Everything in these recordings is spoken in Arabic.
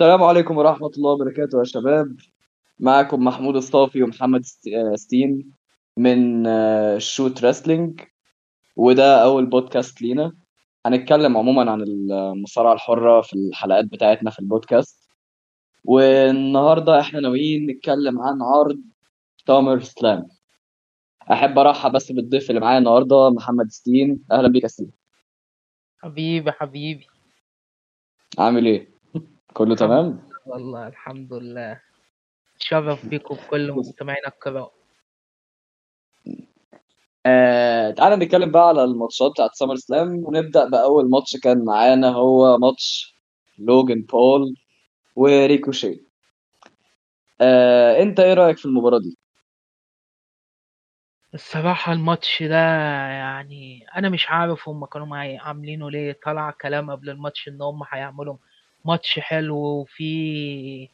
السلام عليكم ورحمة الله وبركاته يا شباب. معكم محمود الصافي ومحمد ست- آه، ستين من آه، Shoot Wrestling وده أول بودكاست لينا. هنتكلم عموما عن المصارعة الحرة في الحلقات بتاعتنا في البودكاست. والنهاردة إحنا ناويين نتكلم عن عرض SummerSlam أحب أرحب بس بالضيف اللي معايا النهاردة محمد ستين أهلا بيك يا ستين حبيبي حبيبي. عامل إيه؟ كله تمام؟ والله الحمد لله شرف بكم بكل مستمعينا الكرام آه، تعالى نتكلم بقى على الماتشات بتاعت سامر سلام ونبدأ بأول ماتش كان معانا هو ماتش لوجان بول وريكوشي آه، أنت إيه رأيك في المباراة دي؟ الصراحة الماتش ده يعني أنا مش عارف هم كانوا عاملينه ليه طلع كلام قبل الماتش إن هم هيعملوا ماتش حلو وفيه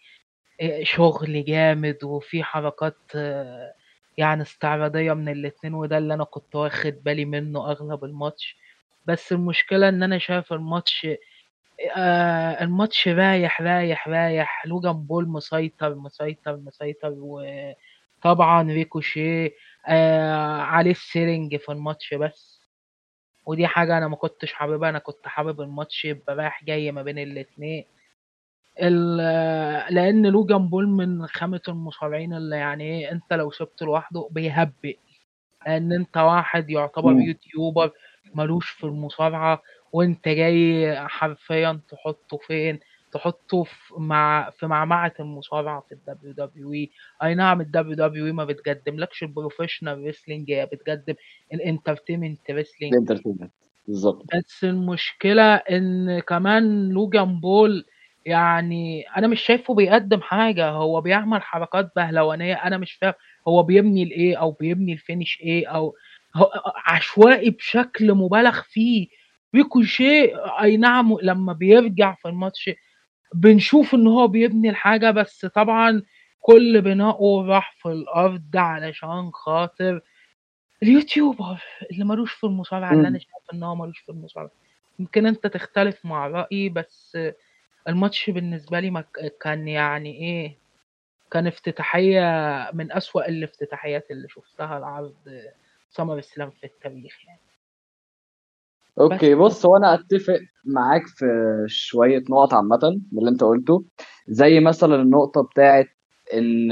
شغل جامد وفيه حركات آه، يعني استعراضية من الاتنين وده اللي أنا كنت واخد بالي منه أغلب الماتش. بس المشكلة إن أنا شايف الماتش آه الماتش رايح رايح رايح. لوجان بول مسيطر مسيطر مسيطر وطبعا ريكوشي آه عليه ال selling في الماتش بس. ودي حاجة أنا ما كنتش حاببها أنا كنت حابب الماتش يبقى رايح جاي ما بين الاتنين ال- لأن لوجان بول من خامة المصارعين اللي يعني إيه أنت لو سبته لوحده بيهبل لأن أنت واحد يعتبر. YouTuber ملوش في المصارعة وأنت جاي حرفيا تحطه فين؟ تحطه في مع في معمعة المصارعة في ال WWE. أي نعم ال WWE ما بتقدم لكش ال professional wrestling هي بتقدم ال entertainment wrestling ال entertainment بالظبط. بس المشكلة إن كمان لوجان بول يعني أنا مش شايفه بيقدم حاجة. هو بيعمل حركات بهلوانية. أنا مش فاهم هو بيبني لإيه أو بيبني ال finish إيه أو عشوائي بشكل مبالغ فيه. ريكوشي أي نعم لما بيرجع في الماتش بنشوف إن هو بيبني الحاجة بس طبعا كل بناؤه راح في الأرض علشان خاطر اليوتيوبر اللي ملوش في المصارعة اللي. أنا شايف إن هو ملوش في المصارعة يمكن أنت تختلف مع رأيي بس الماتش بالنسبة لي ما كان يعني إيه كان افتتاحية من أسوأ الافتتاحيات اللي شفتها العرض سمر إسلام في التاريخ يعني okay بص هو أنا أتفق معاك في شوية نقط عامة من اللي أنت قلته. زي مثلا النقطة بتاعت إن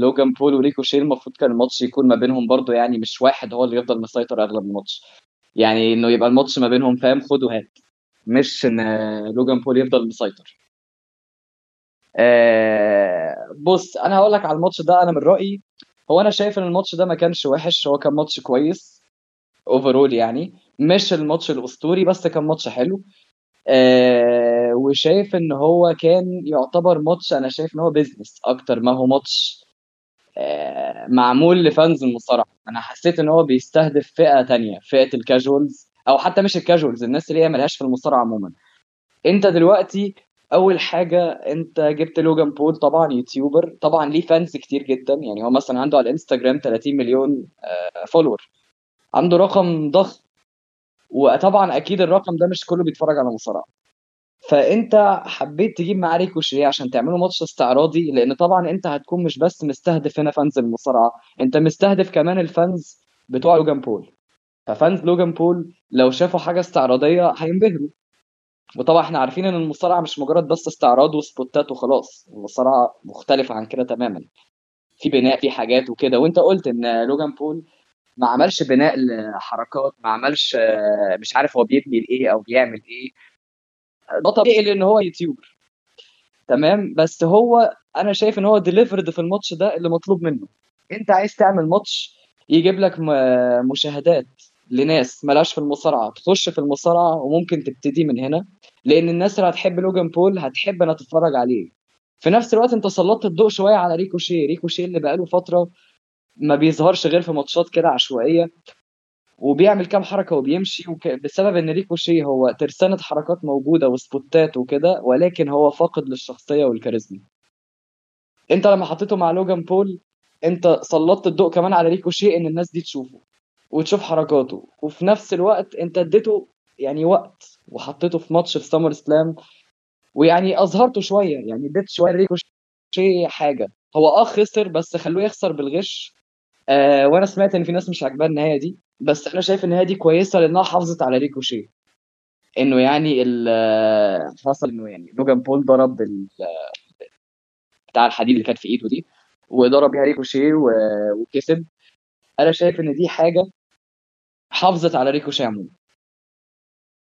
لوجان بول وريكوشي المفروض كان الماتش يكون ما بينهم برضو يعني مش واحد هو اللي يفضل مسيطر أغلب الماتش. يعني إنه يبقى الماتش ما بينهم فاهم؟ خد وهات. مش إن لوجان بول يفضل مسيطر. آه، بص أنا هقول لك على الماتش ده أنا من رأيي هو أنا شايف إن الماتش ده ما كانش وحش هو كان ماتش كويس overall يعني. مش الماتش الأسطوري بس كان ماتش حلو. آه وشايف إن هو كان يعتبر ماتش أنا شايف إن هو business أكتر ما هو ماتش آه معمول ل fans المصارعه أنا حسيت إن هو بيستهدف فئة تانية فئة ال casuals أو حتى مش ال casuals الناس اللي هي ملهاش في المصارعة عموما. أنت دلوقتي أول حاجة أنت جبت لوجان بول طبعا YouTuber طبعا ليه fans كتير جدا. يعني هو مثلا عنده على الانستجرام 30 مليون آه follower عنده رقم ضخم. وطبعا أكيد الرقم ده مش كله بيتفرج على مصارعة. فأنت حبيت تجيب معاه ريكوشي عشان تعملوا ماتش استعراضي لأن طبعا أنت هتكون مش بس مستهدف هنا fans المصارعة أنت مستهدف كمان ال fans بتوع لوجان بول. ف fans لوجان بول لو شافوا حاجة استعراضية هينبهروا. وطبعا إحنا عارفين إن المصارعة مش مجرد بس استعراض وسبوتات وخلاص المصارعة مختلفة عن كده تماما. في بناء في حاجات وكده. وأنت قلت إن لوجان بول ما عملش بناء لحركات ما عملش مش عارف هو بيبني لإيه أو بيعمل إيه. ده طبيعي لأن هو YouTuber. تمام؟ بس هو أنا شايف إن هو delivered في الماتش ده اللي مطلوب منه. أنت عايز تعمل ماتش يجيب لك مشاهدات لناس ملهاش في المصارعة. تخش في المصارعة وممكن تبتدي من هنا لأن الناس اللي هتحب لوجان بول هتحب انها تتفرج عليه. في نفس الوقت أنت سلطت الضوء شوية على ريكوشي ريكوشي اللي بقاله فترة ما بيظهرش غير في ماتشات كده عشوائية وبيعمل كام حركة وبيمشي وك... بسبب إن ريكوشي هو ترسانة حركات موجودة وسبوتات وكده ولكن هو فاقد للشخصية والكاريزما. أنت لما حطيته مع لوجان بول أنت سلطت الضوء كمان على ريكوشي إن الناس دي تشوفه وتشوف حركاته وفي نفس الوقت أنت اديته يعني وقت وحطيته في ماتش في SummerSlam ويعني أظهرته شوية يعني اديت شوية ريكوشي حاجة. هو آه خسر بس خلوه يخسر بالغش آه وأنا سمعت إن في ناس مش عاجباها النهاية دي بس أنا شايف النهايه دي كويسة لأنها حافظت على ريكوشي إنه يعني آه، حصل إنه يعني لوجان بول ضرب آه، بتاع الحديد اللي كانت في إيده دي وضرب بيها ريكوشي و- وكسب. أنا شايف إن دي حاجة حافظت على ريكوشي عموما.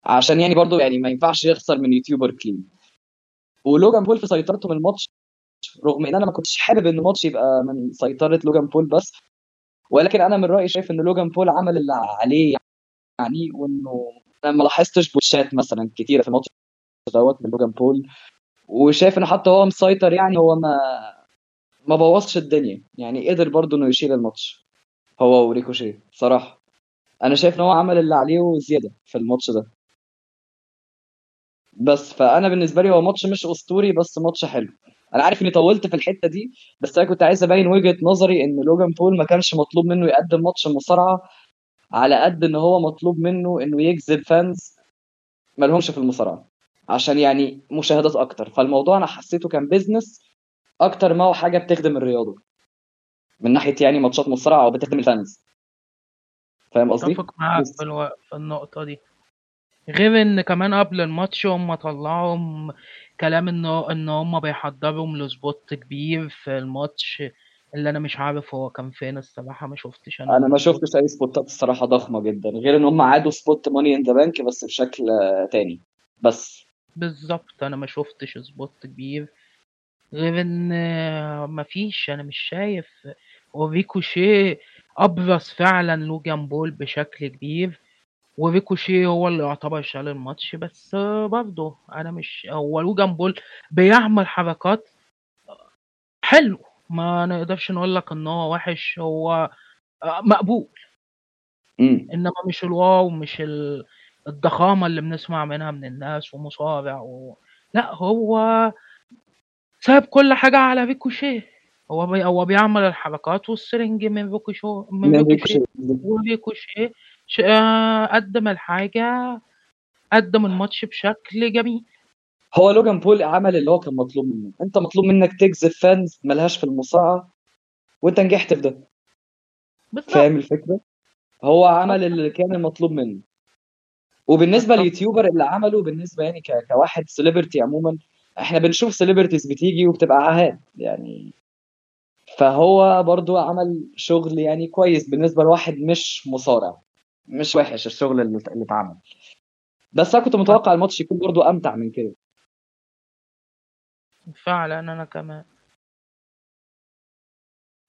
عشان يعني برضو يعني ما ينفعش يخسر من YouTuber clean. ولوجان بول في سيطرته من الماتش رغم إن أنا ما كنتش حابب إن الماتش يبقى من سيطرة لوجان بول بس ولكن أنا من رأيي شايف ان لوجان بول عمل اللي عليه يعني وإنه أنا ما لاحظتش بوتشات مثلا كتيرة في الماتش دوت من لوجان بول. وشايف إنه حتى هو مسيطر يعني هو ما ما بوظش الدنيا. يعني قدر برضه إنه يشيل الماتش. هو وريكوشي صراحة. أنا شايف إن هو عمل اللي عليه وزيادة في الماتش ده. بس فأنا بالنسبة لي هو ماتش مش أسطوري بس ماتش حلو. أنا عارف اني طولت في الحتة دي بس أنا كنت عايز أبين وجهة نظري إن لوجان بول ما كانش مطلوب منه يقدم ماتش مصارعة على قد إن هو مطلوب منه إنه يجذب fans ما لهمش في المصارعة عشان يعني مشاهدات أكتر فالموضوع أنا حسيته كان business أكتر ما هو حاجة بتخدم الرياضة من ناحية يعني ماتشات مصارعة أو بتخدم ال fans فاهم قصدي؟ أتفق معاك. في, ألو... في النقطة دي غير إن كمان قبل الماتش هم طلعوا كلام ان ان هم بيحضروا ل spot كبير في الماتش اللي أنا مش عارف هو كان فين الصراحة ما شفتش أنا. أنا ما. شفتش أي سبوتات الصراحة ضخمة جدا غير إن هم عادوا spot Money in the Bank بس بشكل آه، تاني. بس. بالظبط أنا ما شفتش spot كبير. غير إن مفيش أنا مش شايف. وريكوشي أبرز فعلا لوجان بول بشكل كبير. وريكوشي هو اللي يعتبر شال الماتش بس برضه أنا مش هو لوجان بول بيعمل حركات حلو ما نقدرش نقول لك إن هو وحش هو مقبول. امم إنما مش ال wow مش ال- الضخامة اللي بنسمع منها من الناس ومصارع و... لا هو ساب كل حاجة على ريكوشيه هو بي... هو بيعمل الحركات وال selling من ريكوشو من ريكوشيه وريكوشيه ش... آه، قدم الحاجة قدم الماتش بشكل جميل. هو لوجان بول عمل اللي هو كان مطلوب منه. انت مطلوب منك تجذب fans ملهاش في المصارعة وانت نجحت في ده. بالظبط. فاهم الفكرة؟ هو عمل اللي كان المطلوب منه. وبالنسبة بالظبط. لل YouTuber اللي عمله بالنسبة يعني ك... كواحد celebrity عموما إحنا بنشوف celebrities بتيجي وبتبقى عاهات يعني. فهو برضو عمل شغل يعني كويس بالنسبة لواحد مش مصارع. مش وحش الشغل اللي اللي اتعمل. بس أنا كنت متوقع الماتش يكون برضو أمتع من كده. فعلا أنا كمان.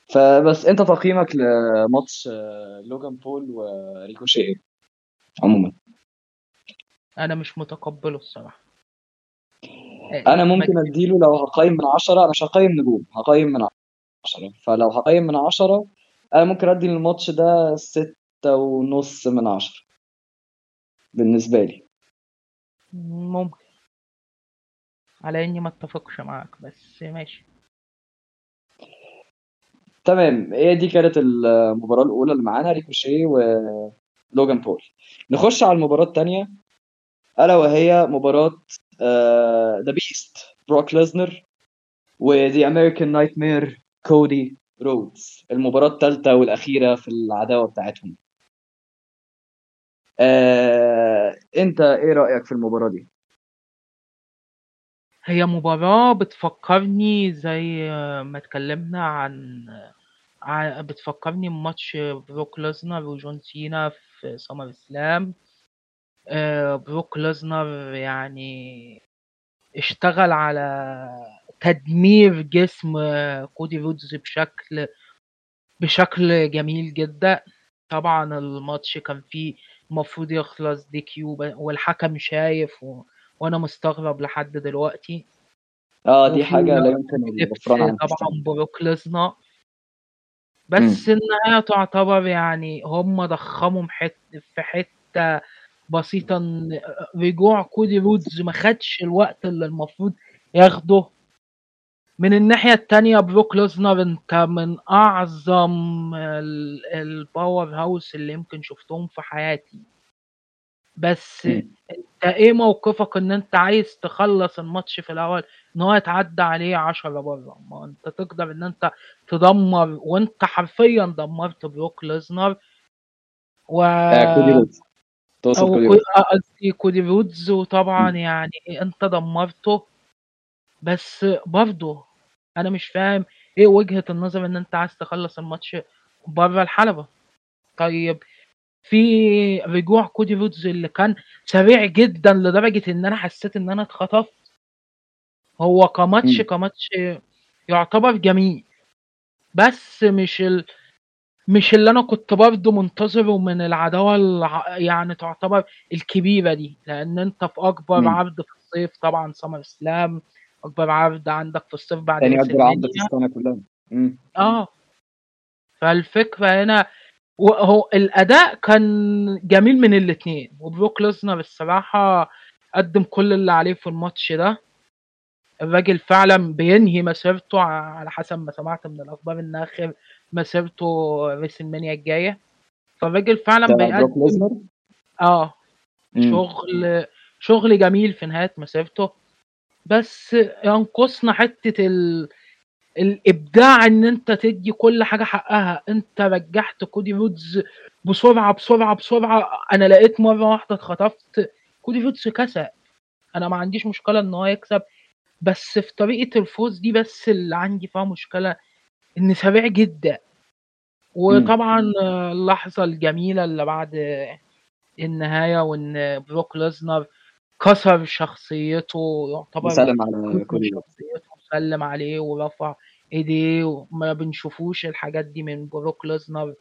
فبس أنت تقييمك لماتش آه، لوجان بول وريكوشي إيه عموما؟ أنا مش متقبله الصراحة. أنا ممكن أديله لو هقيم من عشرة أنا مش هقيم نجوم هقيم من عشرة. فلو هقيم من عشرة أنا ممكن أدي للماتش ده ستة ونص من عشرة بالنسبة لي. ممكن. على إني ما اتفقش معاك بس ماشي. تمام. هي دي كانت المباراة الأولى اللي معانا ريكوشي ولوجان بول. نخش على المباراة التانية. ألا وهي مباراة The Beast بروك ليزنر و The American Nightmare كودي رودز المباراة الثالثة والأخيرة في العداوة بتاعتهم. آه، أنت إيه رأيك في المباراة دي؟ هي مباراة بتفكرني زي ما اتكلمنا عن بتفكرني بماتش بروك ليزنر وجون سينا في سمر سلام آه، بروك ليزنر يعني اشتغل على تدمير جسم كودي رودز بشكل بشكل جميل جدا طبعا الماتش كان فيه المفروض يخلص DQ والحكم شايف و... وأنا مستغرب لحد دلوقتي. آه دي حاجة لا يمكن الغفران عنها طبعا بروك ليزنر. بس النهاية تعتبر يعني هم ضخموا حت في حتة بسيطة إن رجوع كودي رودز ما خدش الوقت اللي المفروض ياخده. من الناحية التانية بروك ليزنر انت من أعظم ال- ال powerhouse اللي يمكن شفتهم في حياتي. بس. انت إيه موقفك ان انت عايز تخلص الماتش في الأول؟ إن هو يتعدى عليه عشرة بره. ما انت تقدر ان انت تدمر وانت حرفيا دمرت بروك ليزنر و آه كودي كودي رودز. آه، قصدي كودي رودز وطبعا. يعني انت دمرته. بس برضه أنا مش فاهم إيه وجهة النظر إن أنت عايز تخلص الماتش بره الحلبة طيب في رجوع كودي رودز اللي كان سريع جدا لدرجة إن أنا حسيت إن أنا اتخطفت هو كماتش. كماتش يعتبر جميل بس مش ال... مش اللي أنا كنت برضه منتظره من العداوة الع... يعني تعتبر الكبيرة دي لأن أنت في أكبر مم. عرض في الصيف طبعا سمر سلام أكبر عرض عندك في الصيف بعد تاني أكبر عرض في السنة كلها. آه. فالفكرة هنا وهو الأداء كان جميل من الاتنين وبروك ليزنر الصراحة قدم كل اللي عليه في الماتش ده. الراجل فعلا بينهي مسيرته على حسب ما سمعت من الأخبار إن آخر مسيرته ريسلمانيا الجاية. فالراجل فعلا بيقدم آه. شغل شغل جميل في نهاية مسيرته. بس ينقصنا حتة ال... الإبداع إن أنت تدي كل حاجة حقها. أنت رجعت كودي رودز بسرعة بسرعة بسرعة. أنا لقيت مرة واحدة اتخطفت. كودي رودز كسب أنا ما عنديش مشكلة إن هو يكسب. بس في طريقة الفوز دي بس اللي عندي فيها مشكلة إن سريع جدا. وطبعا اللحظة الجميلة اللي بعد النهاية وإن بروك ليزنر كسر شخصيته يعتبر وسلم على شخصيته وسلم عليه ورفع ايديه وما بنشوفوش الحاجات دي من بروك ليزنر.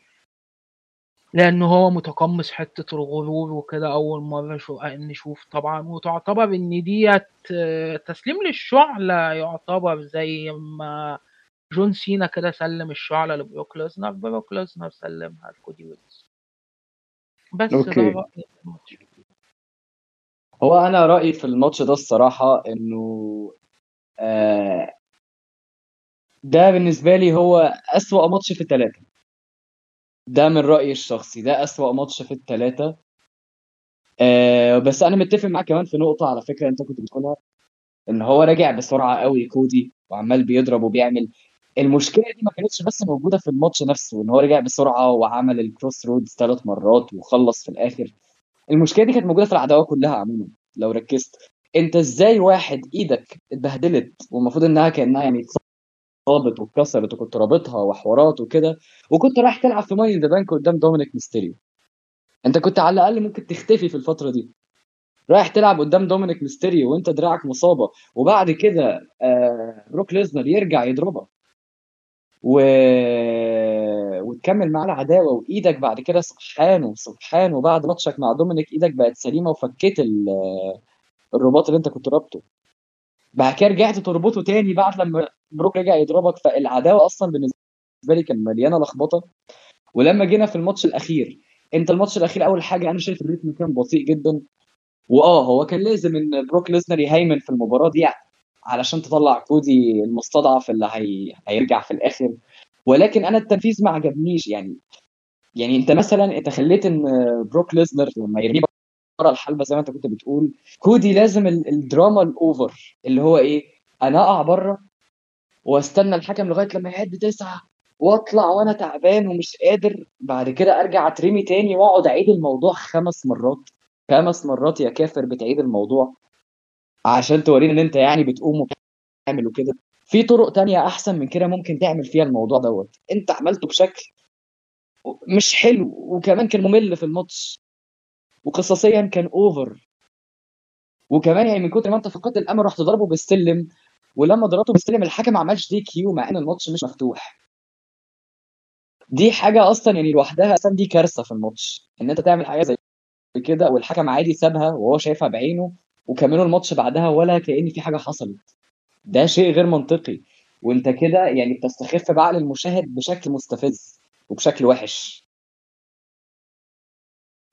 لأن هو متقمص حتة الغرور وكده أول مرة شو نشوف طبعا. وتعتبر إن ديت آه، تسليم للشعلة يعتبر زي ما جون سينا كده سلم الشعلة لبروك ليزنر بروك ليزنر سلمها لكودي رودز بس ده okay. رأيي هو أنا رأيي في الماتش ده الصراحة إنه آه ده بالنسبة لي هو أسوأ ماتش في الثلاثه ده من رأيي الشخصي ده أسوأ ماتش في الثلاثه آه بس أنا متفق معاك كمان في نقطة على فكرة أنت كنت بتقولها إن هو راجع بسرعة قوي كودي وعمال بيضرب وبيعمل. المشكلة دي ما كانتش بس موجودة في الماتش نفسه إن هو رجع بسرعة وعمل ال Cross Rhodes ثلاث مرات وخلص في الآخر. المشكلة دي كانت موجودة في العداوة كلها عموما لو ركزت. أنت إزاي واحد إيدك اتبهدلت والمفروض إنها كأنها يعني اتصابت واتكسرت وكنت رابطها وحوارات وكده وكنت رايح تلعب في Money in the Bank قدام دومينيك ميستيريو. أنت كنت على الأقل ممكن تختفي في الفترة دي. رايح تلعب قدام دومينيك ميستيريو وأنت دراعك مصابة وبعد كده آه بروك ليزنر يرجع يضربك. و... وتكمل معاه العداوة وإيدك بعد كده سبحان وسبحان وبعد ماتشك مع دومينيك إيدك بقت سليمة وفكيت ال- الرباط اللي أنت كنت رابطه. بعد كده رجعت تربطه تاني بعد لما بروك رجع يضربك فالعداوة أصلا بالنسبة لي كان مليانة لخبطة. ولما جينا في الماتش الأخير أنت الماتش الأخير أول حاجة أنا شايف الريتم كان بطيء جدا. وآه هو كان لازم إن بروك ليزنر يهيمن في المباراة دي علشان تطلع كودي المستضعف اللي هي... هيرجع في الآخر. ولكن أنا التنفيذ ما عجبنيش. يعني يعني أنت مثلا أنت خليت إن بروك ليزنر لما يرميه بره الحلبة زي ما أنت كنت بتقول كودي لازم ال- الدراما ال over. اللي هو إيه؟ أنا أقع بره وأستنى الحكم لغاية لما يعد تسعة وأطلع وأنا تعبان ومش قادر. بعد كده أرجع أترمي تاني وأقعد أعيد الموضوع خمس مرات. خمس مرات يا كافر بتعيد الموضوع. عشان توريني إن أنت يعني بتقوم وبتعمل وكده. في طرق تانية أحسن من كده ممكن تعمل فيها الموضوع دوت. أنت عملته بشكل مش حلو وكمان كان ممل في الماتش وقصصيا كان اوفر وكمان يعني من كتر ما أنت فقدت الأمل رحت ضربه بالسلم. ولما ضربته بالسلم الحكم ما عملش DQ مع إن الماتش مش مفتوح. دي حاجة أصلا يعني لوحدها أصلا دي كارثة في الماتش إن أنت تعمل حاجة زي كده والحكم عادي سابها وهو شايفها بعينه. وكملوا الماتش بعدها ولا كأن في حاجة حصلت. ده شيء غير منطقي. وانت كده يعني بتستخف بعقل المشاهد بشكل مستفز وبشكل وحش.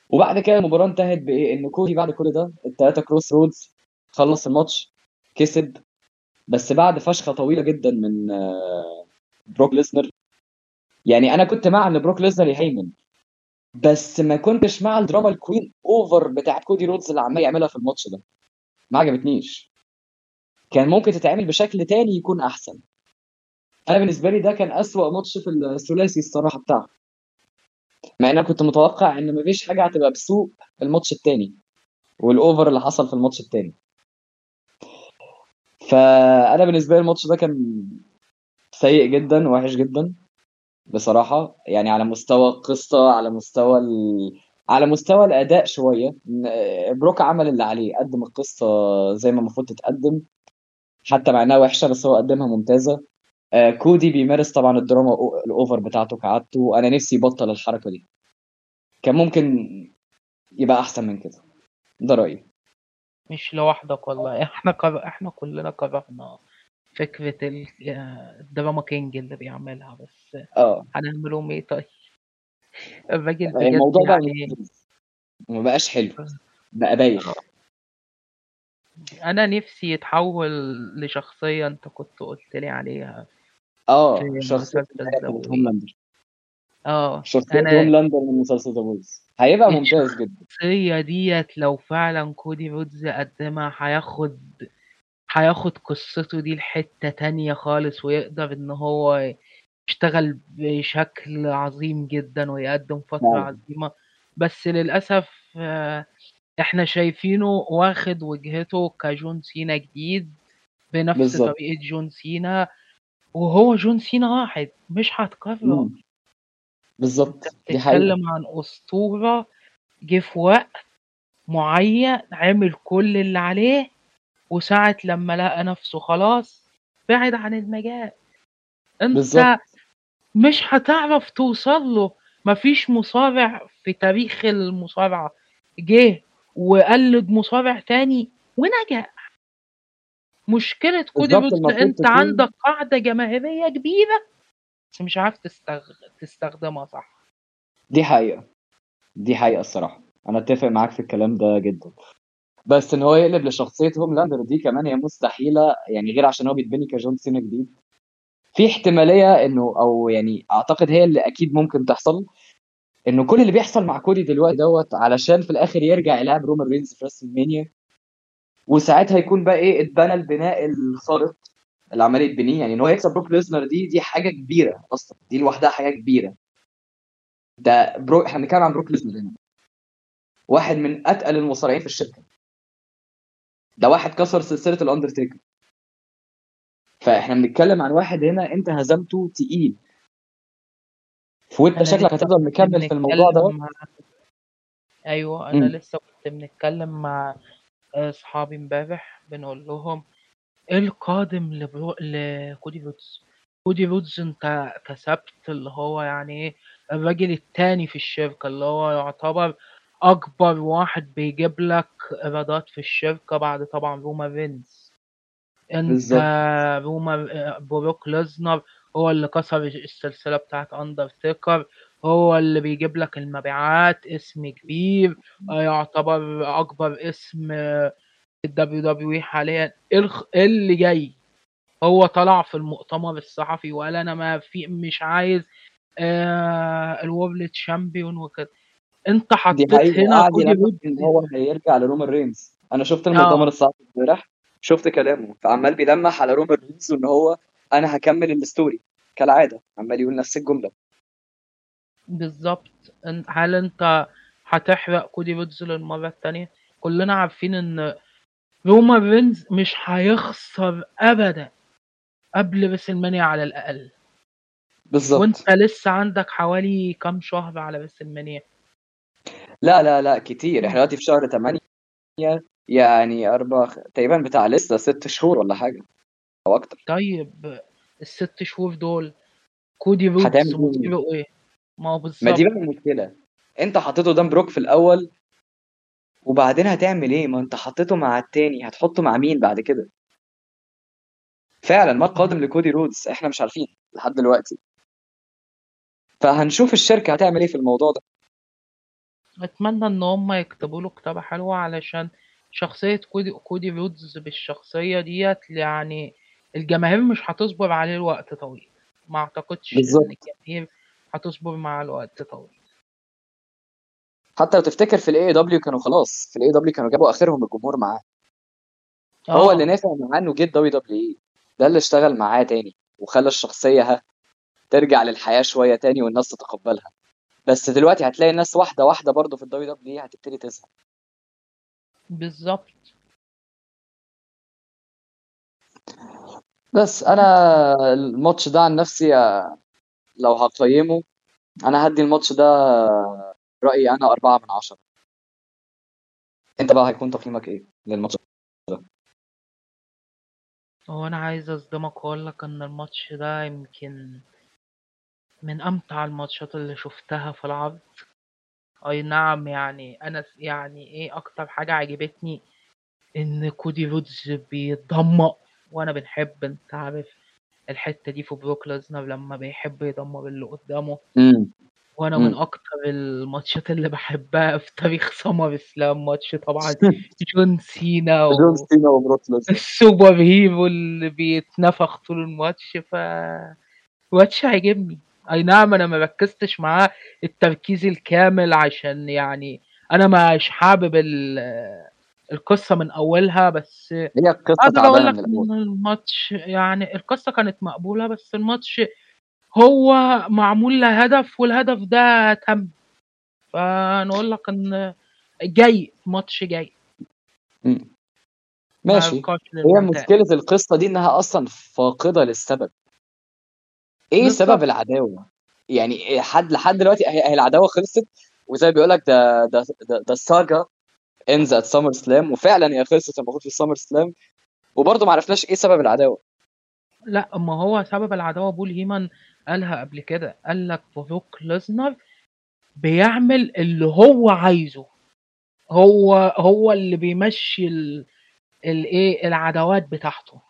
وبعد كده المباراة انتهت بإيه؟ إن كودي بعد كل ده الثلاثه Cross Rhodes خلص الماتش كسب. بس بعد فشخة طويلة جدا من آه، بروك ليسنر يعني أنا كنت مع إن بروك ليسنر يهيمن. بس ما كنتش مع ال drama queen over بتاعت كودي رودز اللي عمال يعملها في الماتش ده. ما عجبتنيش. كان ممكن تتعمل بشكل تاني يكون أحسن. أنا بالنسبة لي ده كان أسوأ ماتش في الثلاثي الصراحة بتاعه. مع إن أنا كنت متوقع إن مفيش حاجة هتبقى بسوء الماتش التاني والأوفر اللي حصل في الماتش التاني. فأنا بالنسبة لي الماتش ده كان سيء جدا وحش جدا. بصراحة يعني على مستوى القصة على مستوى. على مستوى الأداء شوية بروك عمل اللي عليه قدم القصة زي ما المفروض تتقدم حتى مع إنها وحشة بس هو قدمها ممتازة. آه، كودي بيمارس طبعا الدراما الأوفر بتاعته كعادته أنا نفسي يبطل الحركة دي. كان ممكن يبقى أحسن من كده. ده رأيي. مش لوحدك والله. إحنا كر... إحنا كلنا كرهنا فكرة ال- الدراما كينج اللي بيعملها بس آه. هنعملهم إيه طيب؟ الراجل بجد الموضوع بقى يعني. وما بقاش حلو بقى بايخ. أنا نفسي يتحول لشخصية أنت كنت قلت لي عليها آه شخصية. هوملاندر. آه شخصية أنا هوملاندر من مسلسل The Boys هيبقى ممتاز جدا. الشخصية ديت لو فعلا كودي رودز قدمها هياخد هياخد قصته دي لحتة تانية خالص ويقدر إن هو يشتغل بشكل عظيم جدا ويقدم فترة نعم. عظيمة بس للأسف آه، إحنا شايفينه واخد وجهته كجون سينا جديد بنفس بالظبط. طريقة جون سينا وهو جون سينا واحد مش هتكرر. بالظبط دي حقيقة بتتكلم عن أسطورة جه في وقت معين عمل كل اللي عليه وساعة لما لقى نفسه خلاص بعد عن المجال أنت بالظبط. مش هتعرف توصل له. مفيش مصارع في تاريخ المصارعة. جه وقلد مصارع تاني ونجح. مشكلة كودي رودز أنت عندك قاعدة جماهيرية كبيرة بس مش عارف تستغ... تستخدمها صح. دي حقيقة. دي حقيقة الصراحة. أنا أتفق معاك في الكلام ده جدا. بس إن هو يقلب لشخصية هوملاندر دي كمان هي مستحيلة يعني غير عشان هو بيتبني كجون سينا جديد. في احتمالية إنه أو يعني أعتقد هي اللي أكيد ممكن تحصل إنه كل اللي بيحصل مع كودي دلوقتي دوت علشان في الآخر يرجع يلعب رومان رينز في WrestleMania وساعتها يكون بقى إيه اتبنى البناء الخارق اللي عمال يتبنيه يعني إن هو يكسب بروك ليزنر دي دي حاجة كبيرة أصلا دي لوحدها حاجة كبيرة. ده برو إحنا بنتكلم عن بروك ليزنر هنا. واحد من أتقل المصارعين في الشركة. ده واحد كسر سلسلة الأندرتيكر. فاحنا بنتكلم عن واحد هنا انت هزمته تقيل. وانت شكلك هتفضل مكمل في الموضوع ده مع- أيوه أنا مم. لسه كنت بنتكلم مع اصحابي امبارح بنقول لهم إيه القادم لبرو... لكودي رودز؟ كودي رودز انت كسبت اللي هو يعني إيه الراجل التاني في الشركة اللي هو يعتبر أكبر واحد بيجيب لك إيرادات في الشركة بعد طبعا رومان رينز. انت بالظبط. روما بروك ليزنر هو اللي كسر السلسلة بتاعت اندرتيكر هو اللي بيجيب لك المبيعات اسم كبير آه، يعتبر أكبر اسم آه، في ال WWE حاليا. إيه الخ- إيه اللي جاي هو طلع في المؤتمر الصحفي وقال أنا ما في مش عايز آه ال world champion وكده. انت دي حطيت هنا وقعد كودي يلمح رودز إن هو هيرجع لرومان رينز. أنا شفت المؤتمر آه. الصحفي امبارح. شفت كلامه. فعمال بيلمح على رومان رينز إن هو أنا هكمل ال story كالعادة. عمال يقول نفس الجملة. بالظبط. هل أنت هتحرق كودي رودز للمرة التانية؟ كلنا عارفين إن رومان رينز مش هيخسر ابدا قبل WrestleMania على الأقل. بالظبط. وأنت لسه عندك حوالي كام شهر على WrestleMania لا لا لا كتير. إحنا دلوقتي في شهر 8 يعني أربع تقريبا بتاع لسه ست شهور ولا حاجة أو أكتر. طيب الست شهور دول كودي رودز هتعمل إيه؟ إيه؟ ما هو ما بالظبط دي بقى المشكلة. أنت حطيته قدام بروك في الأول وبعدين هتعمل إيه؟ ما أنت حطيته مع التاني هتحطه مع مين بعد كده؟ فعلا ما القادم لكودي رودز. إحنا مش عارفين لحد دلوقتي. فهنشوف الشركة هتعمل إيه في الموضوع ده. أتمنى إن هم يكتبوا له كتابة حلوة علشان شخصية كودي, كودي رودز بالشخصية ديت يعني الجماهير مش هتصبر عليه الوقت طويل. ما أعتقدش بالظبط. ان الجماهير هتصبر مع الوقت طويل. حتى لو تفتكر في الاي دبليو كانوا خلاص في الاي دبليو كانوا جابوا آخرهم الجمهور معاه. هو آه. اللي نافع معاه إنه جه WWE ده اللي اشتغل معاه تاني وخلى الشخصية ها ترجع للحياة شوية تاني والناس تتقبلها. بس دلوقتي هتلاقي الناس واحدة واحدة برضه في ال WWE هتبتدي تزهق. بالظبط. بس أنا الماتش ده عن نفسي لو هقيمه أنا هدي الماتش ده رأيي أنا أربعة من عشرة. أنت بقى هيكون تقييمك إيه للماتش هو أنا عايز أصدمك وأقول لك إن الماتش ده يمكن من أمتع الماتشات اللي شفتها في العرض. أي نعم يعني أنا س- يعني إيه أكتر حاجة عجبتني إن كودي رودز بيتدمر وأنا بنحب أنت عارف الحتة دي في بروك ليزنر لما بيحب يدمر اللي قدامه. وأنا من. أكتر الماتشات اللي بحبها في تاريخ SummerSlam ماتش طبعا جون سينا جون و... سينا وبروك ال superhero اللي بيتنفخ طول الماتش ف ماتش عجبني أي نعم أنا ما ركزتش معاه التركيز الكامل عشان يعني أنا مش حابب ال- القصة من أولها بس هي القصة أقدر أقول تعبانه لك من الأول. إن الماتش يعني القصة كانت مقبولة بس الماتش هو معمول له هدف والهدف ده تم. فنقول لك إن جاي ماتش جاي. مم. ما ماشي يبقاش هي للممتع مشكلة القصة دي إنها أصلا فاقدة للسبب. إيه سبب بالظبط العداوة؟ يعني إيه حد لحد دلوقتي هي العداوة خلصت وزي بيقول لك ده ده ده, ال saga ends at سمر سلام وفعلا هي خلصت المفروض في سمر سلام وبرضه ما عرفناش إيه سبب العداوة. لا ما هو سبب العداوة بول هيمان قالها قبل كده قال لك بروك ليزنر بيعمل اللي هو عايزه. هو هو اللي بيمشي ال- الايه العداوات بتاعته.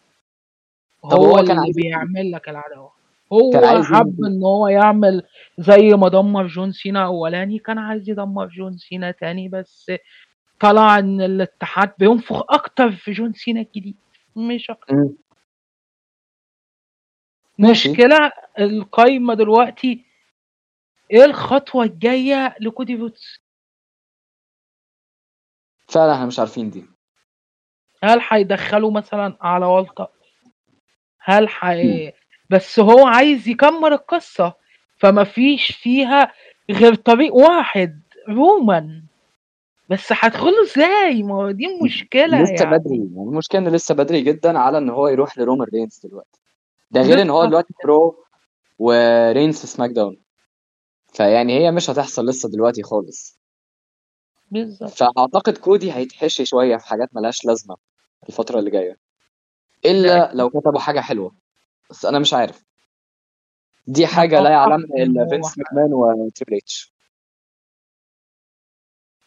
هو هو كان اللي عايز بيعمل لك العداوة. كان هو حب إن هو يعمل زي ما دمر جون سينا أولاني كان عايز يدمر جون سينا تاني بس طلع إن الاتحاد بينفخ أكتر في جون سينا الجديد مش أكتر. مشكلة القايمة دلوقتي إيه الخطوة الجاية لكودي روتس فعلا إحنا مش عارفين دي. هل هيدخلوا مثلا على والتر؟ هل. حي... بس هو عايز يكمل القصة فما فيش فيها غير طريق واحد رومان بس هدخله إزاي؟ ما هو دي مشكلة لسه بدري يعني يعني المشكلة إن لسه بدري جدا على إن هو يروح لرومان رينز دلوقتي. ده غير إن هو دلوقتي رومان رينز في سماك داون. فيعني هي مش هتحصل لسه دلوقتي خالص. بالظبط. فأعتقد كودي هيتحشر شوية في حاجات ملهاش لازمة الفترة اللي جاية. إلا لو كتبوا حاجة حلوة. بس أنا مش عارف. دي حاجة لا يعلمها إلا فينس ماكمان وتريبل إتش.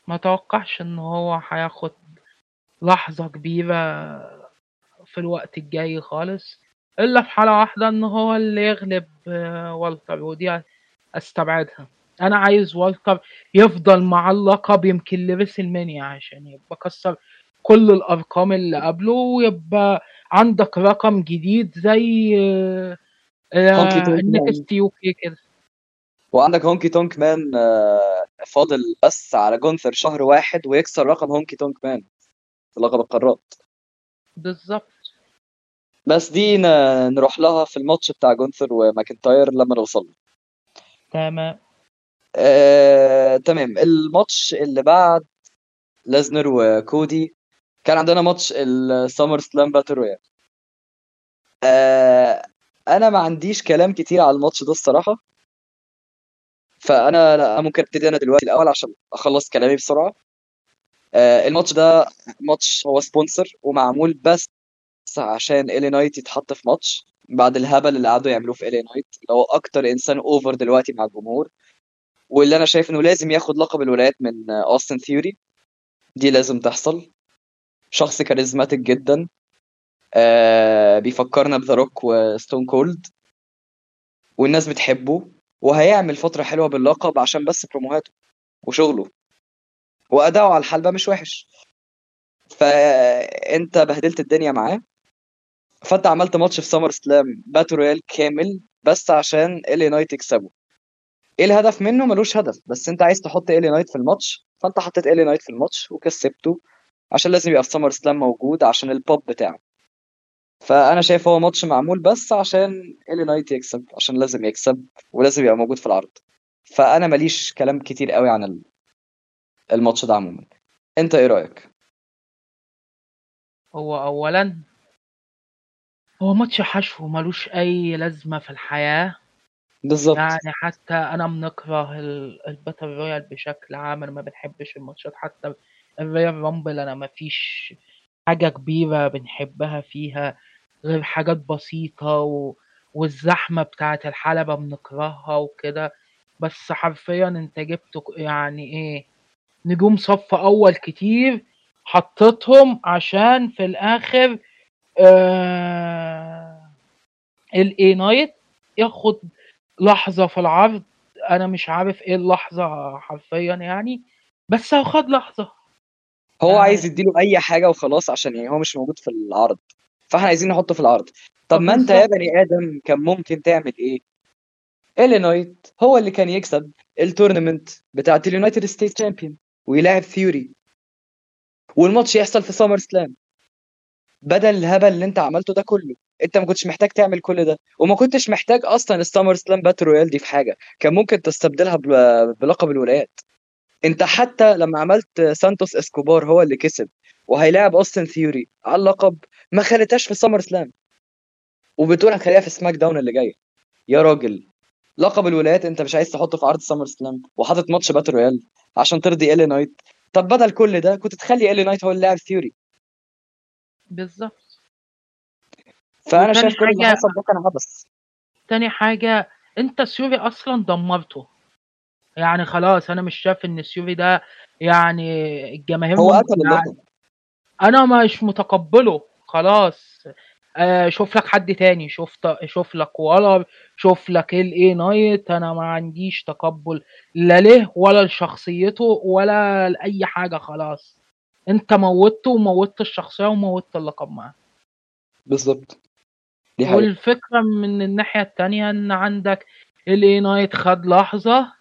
ما توقعش ان هو هياخد لحظة كبيرة في الوقت الجاي خالص إلا في حالة واحدة ان هو اللي يغلب آه، والتر ودي أستبعدها. أنا عايز والتر يفضل مع اللقب يمكن لريسلمانيا عشان يبقى كسر كل الأرقام اللي قبله ويبقى عندك رقم جديد زي هونكي تونك مان ال NXT UK كده. وعندك هونكي تونك مان فاضل بس على جونثر شهر واحد ويكسر رقم هونكي تونك مان في لقب القارات. بالظبط. بس دي نروح لها في الماتش بتاع جونثر وماكنتاير لما نوصل له. تمام. آه، تمام. الماتش اللي بعد ليزنر وكودي كان عندنا ماتش السمر سلام battle royal. آه، أنا ما عنديش كلام كتير على الماتش ده الصراحة. فأنا لا ممكن أبتدي أنا دلوقتي الأول عشان أخلص كلامي بسرعة. آه، الماتش ده ماتش هو sponsor ومعمول بس عشان إل إيه نايت يتحط في ماتش بعد الهبل اللي قعدوا يعملوه في إل إيه نايت اللي هو أكتر إنسان over دلوقتي مع الجمهور. واللي أنا شايف إنه لازم ياخد لقب الولايات من اوستن ثيوري دي لازم تحصل. شخص charismatic جدا. آه بيفكرنا بذا روك وستون كولد. والناس بتحبه. وهيعمل فترة حلوة باللقب عشان بس بروموهاته وشغله. وأداؤه على الحلبة مش وحش. فأنت بهدلت الدنيا معاه. فأنت عملت ماتش في سمر سلام battle royal كامل بس عشان إل نايت يكسبه. إيه الهدف منه؟ ملوش هدف. بس أنت عايز تحط إل إيه نايت في الماتش. فأنت حطيت إل إيه نايت في الماتش وكسبته. عشان لازم يبقى في سمر سلام موجود عشان البوب بتاعه. فأنا شايف هو ماتش معمول بس عشان إل إيه نايت يكسب عشان لازم يكسب ولازم يبقى موجود في العرض. فأنا ماليش كلام كتير قوي عن ال- الماتش ده عموما. أنت إيه رأيك؟ هو اولا هو ماتش حشو ملوش أي لازمة في الحياة. بالظبط. يعني حتى أنا بنكره ال- ال battle royal بشكل عام أنا ما بنحبش الماتشات حتى الرويال رامبل أنا ما فيش حاجة كبيرة بنحبها فيها غير حاجات بسيطة و... والزحمة بتاعة الحلبة بنكرهها وكده. بس حرفيا أنت جبت يعني إيه نجوم صف أول كتير حطيتهم عشان في الآخر آه إل إيه نايت ياخد لحظة في العرض. أنا مش عارف إيه اللحظة حرفيا يعني بس هو خد لحظة. هو آه. عايز يديله أي حاجة وخلاص عشان يعني هو مش موجود في العرض. فإحنا عايزين نحطه في العرض. طب ما أنت يا. بني آدم كان ممكن تعمل إيه؟ إل إيه نايت هو اللي كان يكسب ال tournament بتاعت ال United States champion ويلاعب ثيوري والماتش يحصل في سامر سلام. بدل الهبل اللي أنت عملته ده كله. أنت ما كنتش محتاج تعمل كل ده. وما كنتش محتاج أصلا السامر سلام battle royal دي في حاجة. كان ممكن تستبدلها بل- بلقب الولايات. انت حتى لما عملت سانتوس إسكوبار هو اللي كسب وهيلاعب أوستن ثيوري على اللقب ما خليتهاش في سامر سلام. وبتقول هتخليها في سماك داون اللي جاية يا راجل لقب الولايات انت مش عايز تحطه في عرض سامر سلام وحاطط ماتش battle royal عشان ترضي إل إيه نايت. طب بدل كل ده كنت تخلي إل إيه نايت هو اللي لاعب ثيوري بالظبط. فأنا شايف كل اللي حصل ده كان عبث. تاني حاجة انت ثيوري أصلا دمرته. يعني خلاص أنا مش شايف إن ثيوري ده يعني الجماهير هو قتل اللقب. أنا مش متقبله خلاص. آه، شوف لك حد تاني شوف شوف لك والر شوف لك إل إيه نايت أنا ما عنديش تقبل لا له ولا لشخصيته ولا لأي حاجة خلاص. أنت موتته وموتت الشخصية وموتت اللقب معاه. بالظبط. والفكرة من الناحية التانية إن عندك إل إيه نايت خد لحظة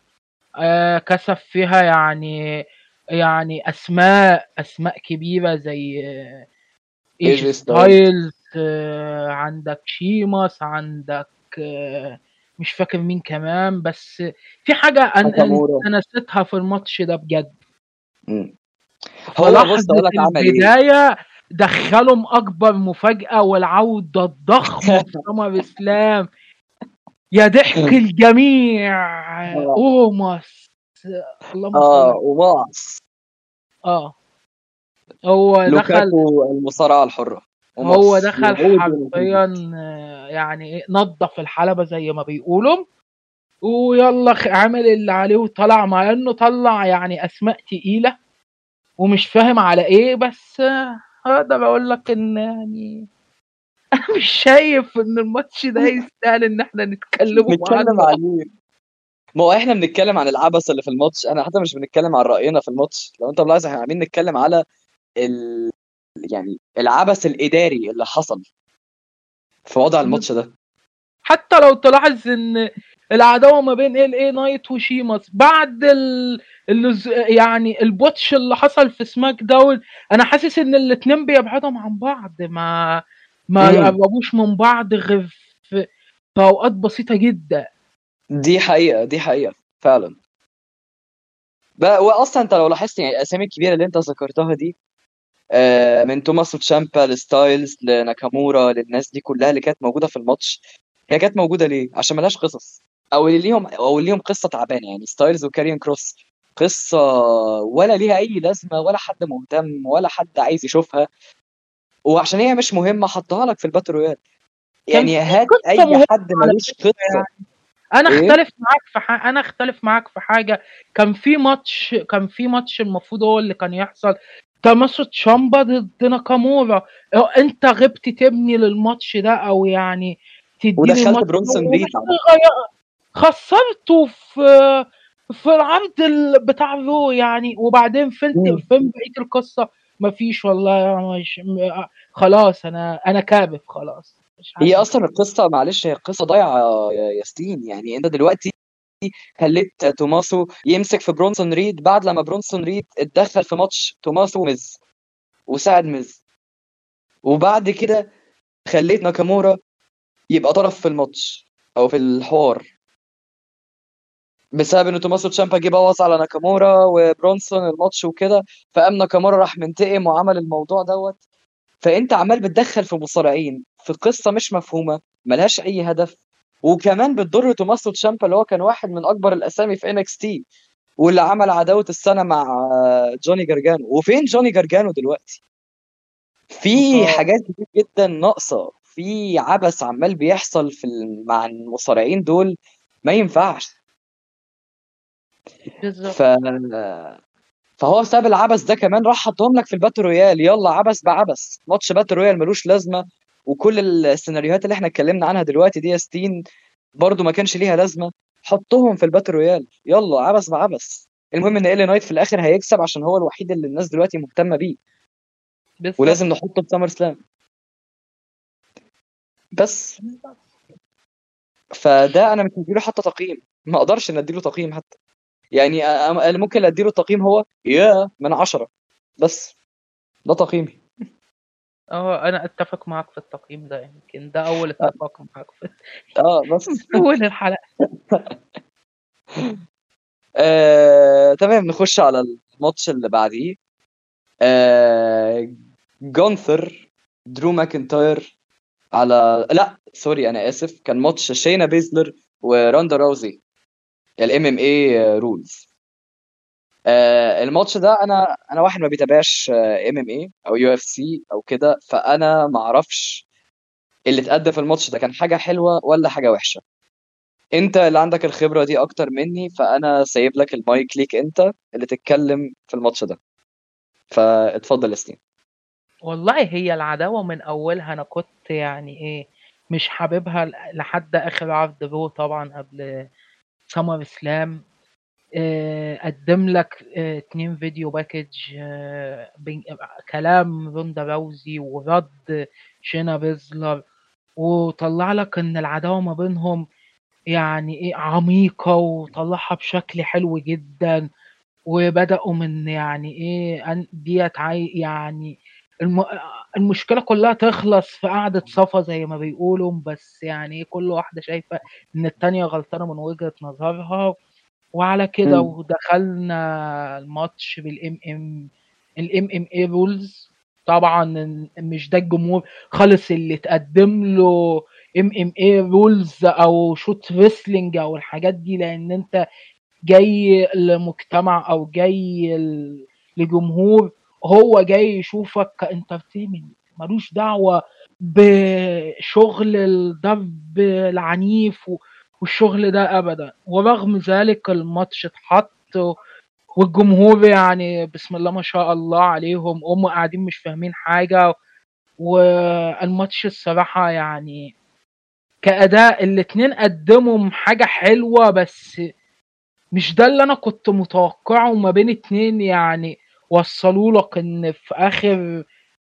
كسب فيها يعني يعني أسماء أسماء كبيرة زي آه، إيه جي ستايلز آه، عندك شيماس عندك آه، مش فاكر مين كمان بس في حاجة. أنا نسيتها في الماتش ده بجد. هو بص فلحظة أقول لك عمل إيه البداية دخلهم أكبر مفاجأة والعودة الضخمة في سمر إسلام يا ضحك الجميع. آه. أوماس اللهم آه صل وماس آه. هو دخل المصارعة الحرة. هو دخل حرفيا آه، يعني إيه نظف الحلبة زي ما بيقولوا. ويلا عمل اللي عليه وطلع مع إنه طلع يعني أسماء تقيلة. ومش فاهم على إيه بس آه، أقدر أقول لك إن يعني أنا مش شايف إن الماتش ده يستاهل إن إحنا نتكلم عنه. عليه. ما هو إحنا بنتكلم عن العبث اللي في الماتش. أنا حتى مش بنتكلم عن رأينا في الماتش. لو أنت ملاحظ إحنا عاملين نتكلم على ال... يعني العبث الإداري اللي حصل في وضع الماتش ده. حتى لو تلاحظ إن العداوة ما بين LA Knight وشيماس بعد ال... ال... يعني ال botch اللي حصل في SmackDown أنا حاسس إن الاتنين بيبعدهم عن بعض. ما ما. يقربوش من بعض غير في, أوقات بسيطة جدا. دي حقيقة دي حقيقة فعلا. بقى واصلا أنت لو لاحظت يعني الأسامي الكبيرة اللي أنت ذكرتها دي آه، من توماسو تشامبا لستايلز لناكامورا للناس دي كلها اللي كانت موجودة في الماتش. هي كانت موجودة ليه؟ عشان ملهاش قصص. أو اللي ليهم أو اللي ليهم قصة تعبانة يعني. ستايلز وكاريون كروس قصة ولا ليها أي لازمة ولا حد مهتم ولا حد عايز يشوفها. وعشان هي مش مهمة حطها لك في ال battle royal. يعني هات أي حد ملوش قصة. أنا إيه؟ أختلف معاك في حاجة أنا أختلف معاك في حاجة. كان في ماتش كان في ماتش المفروض هو اللي كان يحصل. توماسو تشامبا ضد ناكامورا أنت غبت تبني للماتش ده أو يعني تديني ودخلت برونسون ريد غير- خسرته في في العرض ال- بتاع Raw يعني. وبعدين فين. فين بقية القصة؟ مفيش والله مش خلاص أنا أنا كافي خلاص. مش هي. أصلا القصة معلش هي القصة ضايعة يا ياسين. يعني أنت دلوقتي خليت توماسو يمسك في برونسون ريد بعد لما برونسون ريد اتدخل في ماتش توماسو وميز وساعد ميز. وبعد كده خليت ناكامورا يبقى طرف في الماتش أو في الحوار. بسبب إن توماسو تشامبا جه بوظ على ناكامورا وبرونسون الماتش وكده فقام ناكامورا راح منتقم وعمل الموضوع دوت. فأنت عمال بتدخل في مصارعين في قصة مش مفهومة ملهاش أي هدف. وكمان بتضر توماسو تشامبا اللي هو كان واحد من أكبر الأسامي في NXT واللي عمل عداوة السنة مع جوني جارجانو وفين جوني جارجانو دلوقتي؟ في. حاجات كتير جدا ناقصة. في عبث عمال بيحصل في مع المصارعين دول. ما ينفعش. بالظبط. ف فهو بسبب العبث ده كمان راح حطهم لك في ال battle royal. يلا عبث بعبث. ماتش battle royal ملوش لازمة. وكل السيناريوهات اللي إحنا اتكلمنا عنها دلوقتي دي يا ياسين برضو ما كانش ليها لازمة. حطهم في ال battle royal. يلا عبث بعبث. المهم إن LA Knight في الآخر هيكسب عشان هو الوحيد اللي الناس دلوقتي مهتمة بيه. بالظبط. ولازم نحطه في SummerSlam. بس. فده أنا مش مديله حتى تقييم. ما أقدرش إن أديله تقييم حتى. يعني اللي ممكن أديله تقييم هو يا من عشرة. بس ده تقييمي. آه أنا أتفق معاك في التقييم ده يمكن ده أول اتفاق معاك في آه بس. أول الحلقة. آه، تمام نخش على الماتش اللي بعديه. آه، جونثر ودرو ماكنتاير على لا sorry أنا آسف كان ماتش شينا بيزلر وروندا راوزي ال MMA rules الماتش ده أنا أنا واحد ما بيتابعش ام ام اي أو يو اف سي أو كده فأنا ما أعرفش اللي اتقدم في الماتش ده كان حاجة حلوة ولا حاجة وحشة. أنت اللي عندك الخبرة دي أكتر مني فأنا سايب لك المايك ليك أنت اللي تتكلم في الماتش ده. فاتفضل يا ياسين والله هي العداوة من أولها أنا كنت يعني إيه مش حاببها لحد آخر عرض Raw طبعا قبل SummerSlam آه، قدم لك آه، اتنين video package آه، كلام روندا راوزي ورد شينا بيزلر وطلع لك إن العداوة ما بينهم يعني إيه عميقة وطلعها بشكل حلو جدا وبدأوا من يعني إيه ديت يعني الم... المشكلة كلها تخلص في قعدة صفا زي ما بيقولوا بس يعني كل واحدة شايفة إن التانية غلطانة من وجهة نظرها وعلى كده. ودخلنا الماتش بالام ام ال MMA rules طبعا مش ده الجمهور خالص اللي تقدم له ام MMA rules أو shoot wrestling أو الحاجات دي لأن أنت جاي لمجتمع أو جاي لجمهور هو جاي يشوفك ك entertainment ملوش دعوة بشغل الضرب العنيف والشغل ده ابدا. ورغم ذلك الماتش اتحط والجمهور يعني بسم الله ما شاء الله عليهم هم قاعدين مش فاهمين حاجة والماتش الصراحة يعني كأداء الاتنين قدموا حاجة حلوة بس مش ده اللي أنا كنت متوقعه ما بين اتنين يعني وصلوا لك إن في آخر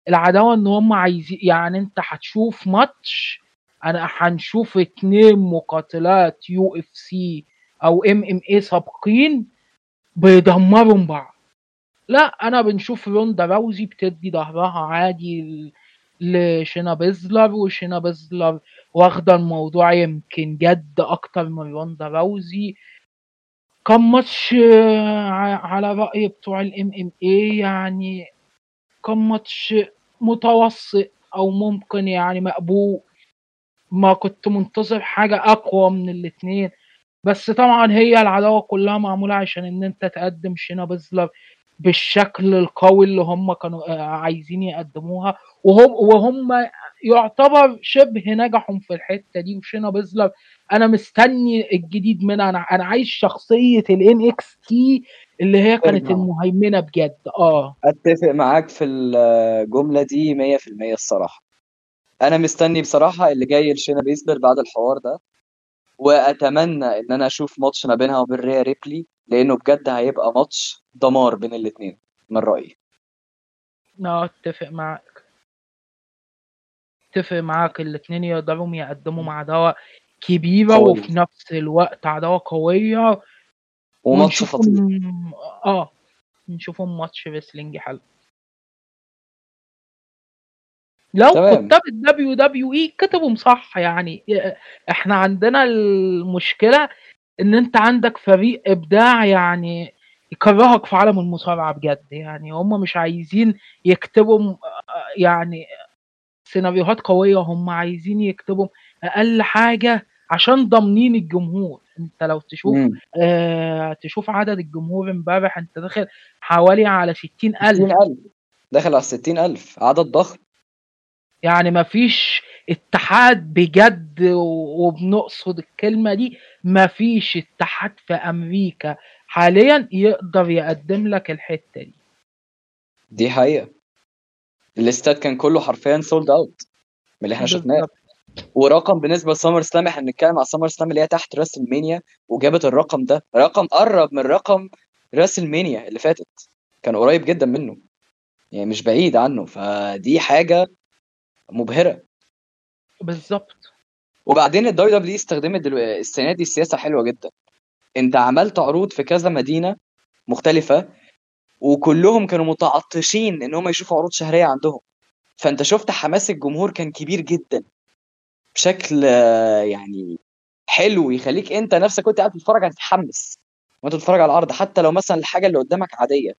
العداوة إن هم عايزين يعني أنت هتشوف ماتش أنا هنشوف اتنين مقاتلات UFC أو MMA سابقين بيدمروا بعض. لا أنا بنشوف روندا راوزي بتدي ظهرها عادي لشينا بيزلر وشينا بيزلر واخدة الموضوع يمكن جد أكتر من روندا راوزي كان ماتش آه، على رأي بتوع ال MMA يعني كان ماتش متوسط أو ممكن يعني مقبول؟ ما كنت منتظر حاجة أقوى من الاتنين. بس طبعا هي العداوة كلها معمولة عشان إن أنت تقدم شينا بيزلر بالشكل القوي اللي هم كانوا آه، عايزين يقدموها. وهم وهم يعتبر شبه نجحوا في الحتة دي وشينا بيزلر أنا مستني الجديد منها. أنا أنا عايز شخصية NXT اللي هي كانت ترجع. المهيمنة بجد. آه. أتفق معاك في الجملة دي 100% الصراحة. أنا مستني بصراحة اللي جاي لشينا بيزلر بعد الحوار ده وأتمنى إن أنا أشوف ماتش ما بينها وبين ريا ريبلي لأنه بجد هيبقى ماتش دمار بين الاثنين من رأيي. آه أتفق معاك. أتفق معاك. الاتنين يقدروا يقدموا مع عداوة. كبيرة قوية. وفي نفس الوقت عداوة قوية. وماتش خطير. آه نشوفهم match wrestling حلو. لو تمام. كتاب ال WWE كتبهم صح يعني. إحنا عندنا المشكلة إن أنت عندك فريق إبداع يعني يكرهك في عالم المصارعة بجد. يعني هم مش عايزين يكتبوا م- يعني سيناريوهات قوية. هم عايزين يكتبوا أقل حاجة عشان ضامنين الجمهور. انت لو تشوف مم. آه تشوف عدد الجمهور امبارح انت داخل حوالي على ستين ألف. 60000 داخل على 60000 عدد ضخم. يعني مفيش اتحاد بجد وبنقصد الكلمة دي مفيش اتحاد في أمريكا حاليا يقدر يقدم لك الحتة دي. دي حقيقة. الإستاد كان كله حرفيا sold out من اللي إحنا شفناه. ورقم بالنسبة لسمر سلام إحنا بنتكلم على سمر سلام اللي هي تحت ريسلمانيا وجابت الرقم ده. رقم قرب من رقم ريسلمانيا اللي فاتت. كان قريب جدا منه. يعني مش بعيد عنه. فدي حاجة مبهرة. بالظبط. وبعدين ال WW استخدمت. السنة دي سياسة حلوة جدا. انت عملت عروض في كذا مدينة مختلفة وكلهم كانوا متعطشين إن هم يشوفوا عروض شهرية عندهم. فأنت شفت حماس الجمهور كان كبير جدا. بشكل يعني حلو يخليك انت نفسك وانت قاعد تتفرج هتتحمس وانت بتتفرج على العرض حتى لو مثلا الحاجة اللي قدامك عادية.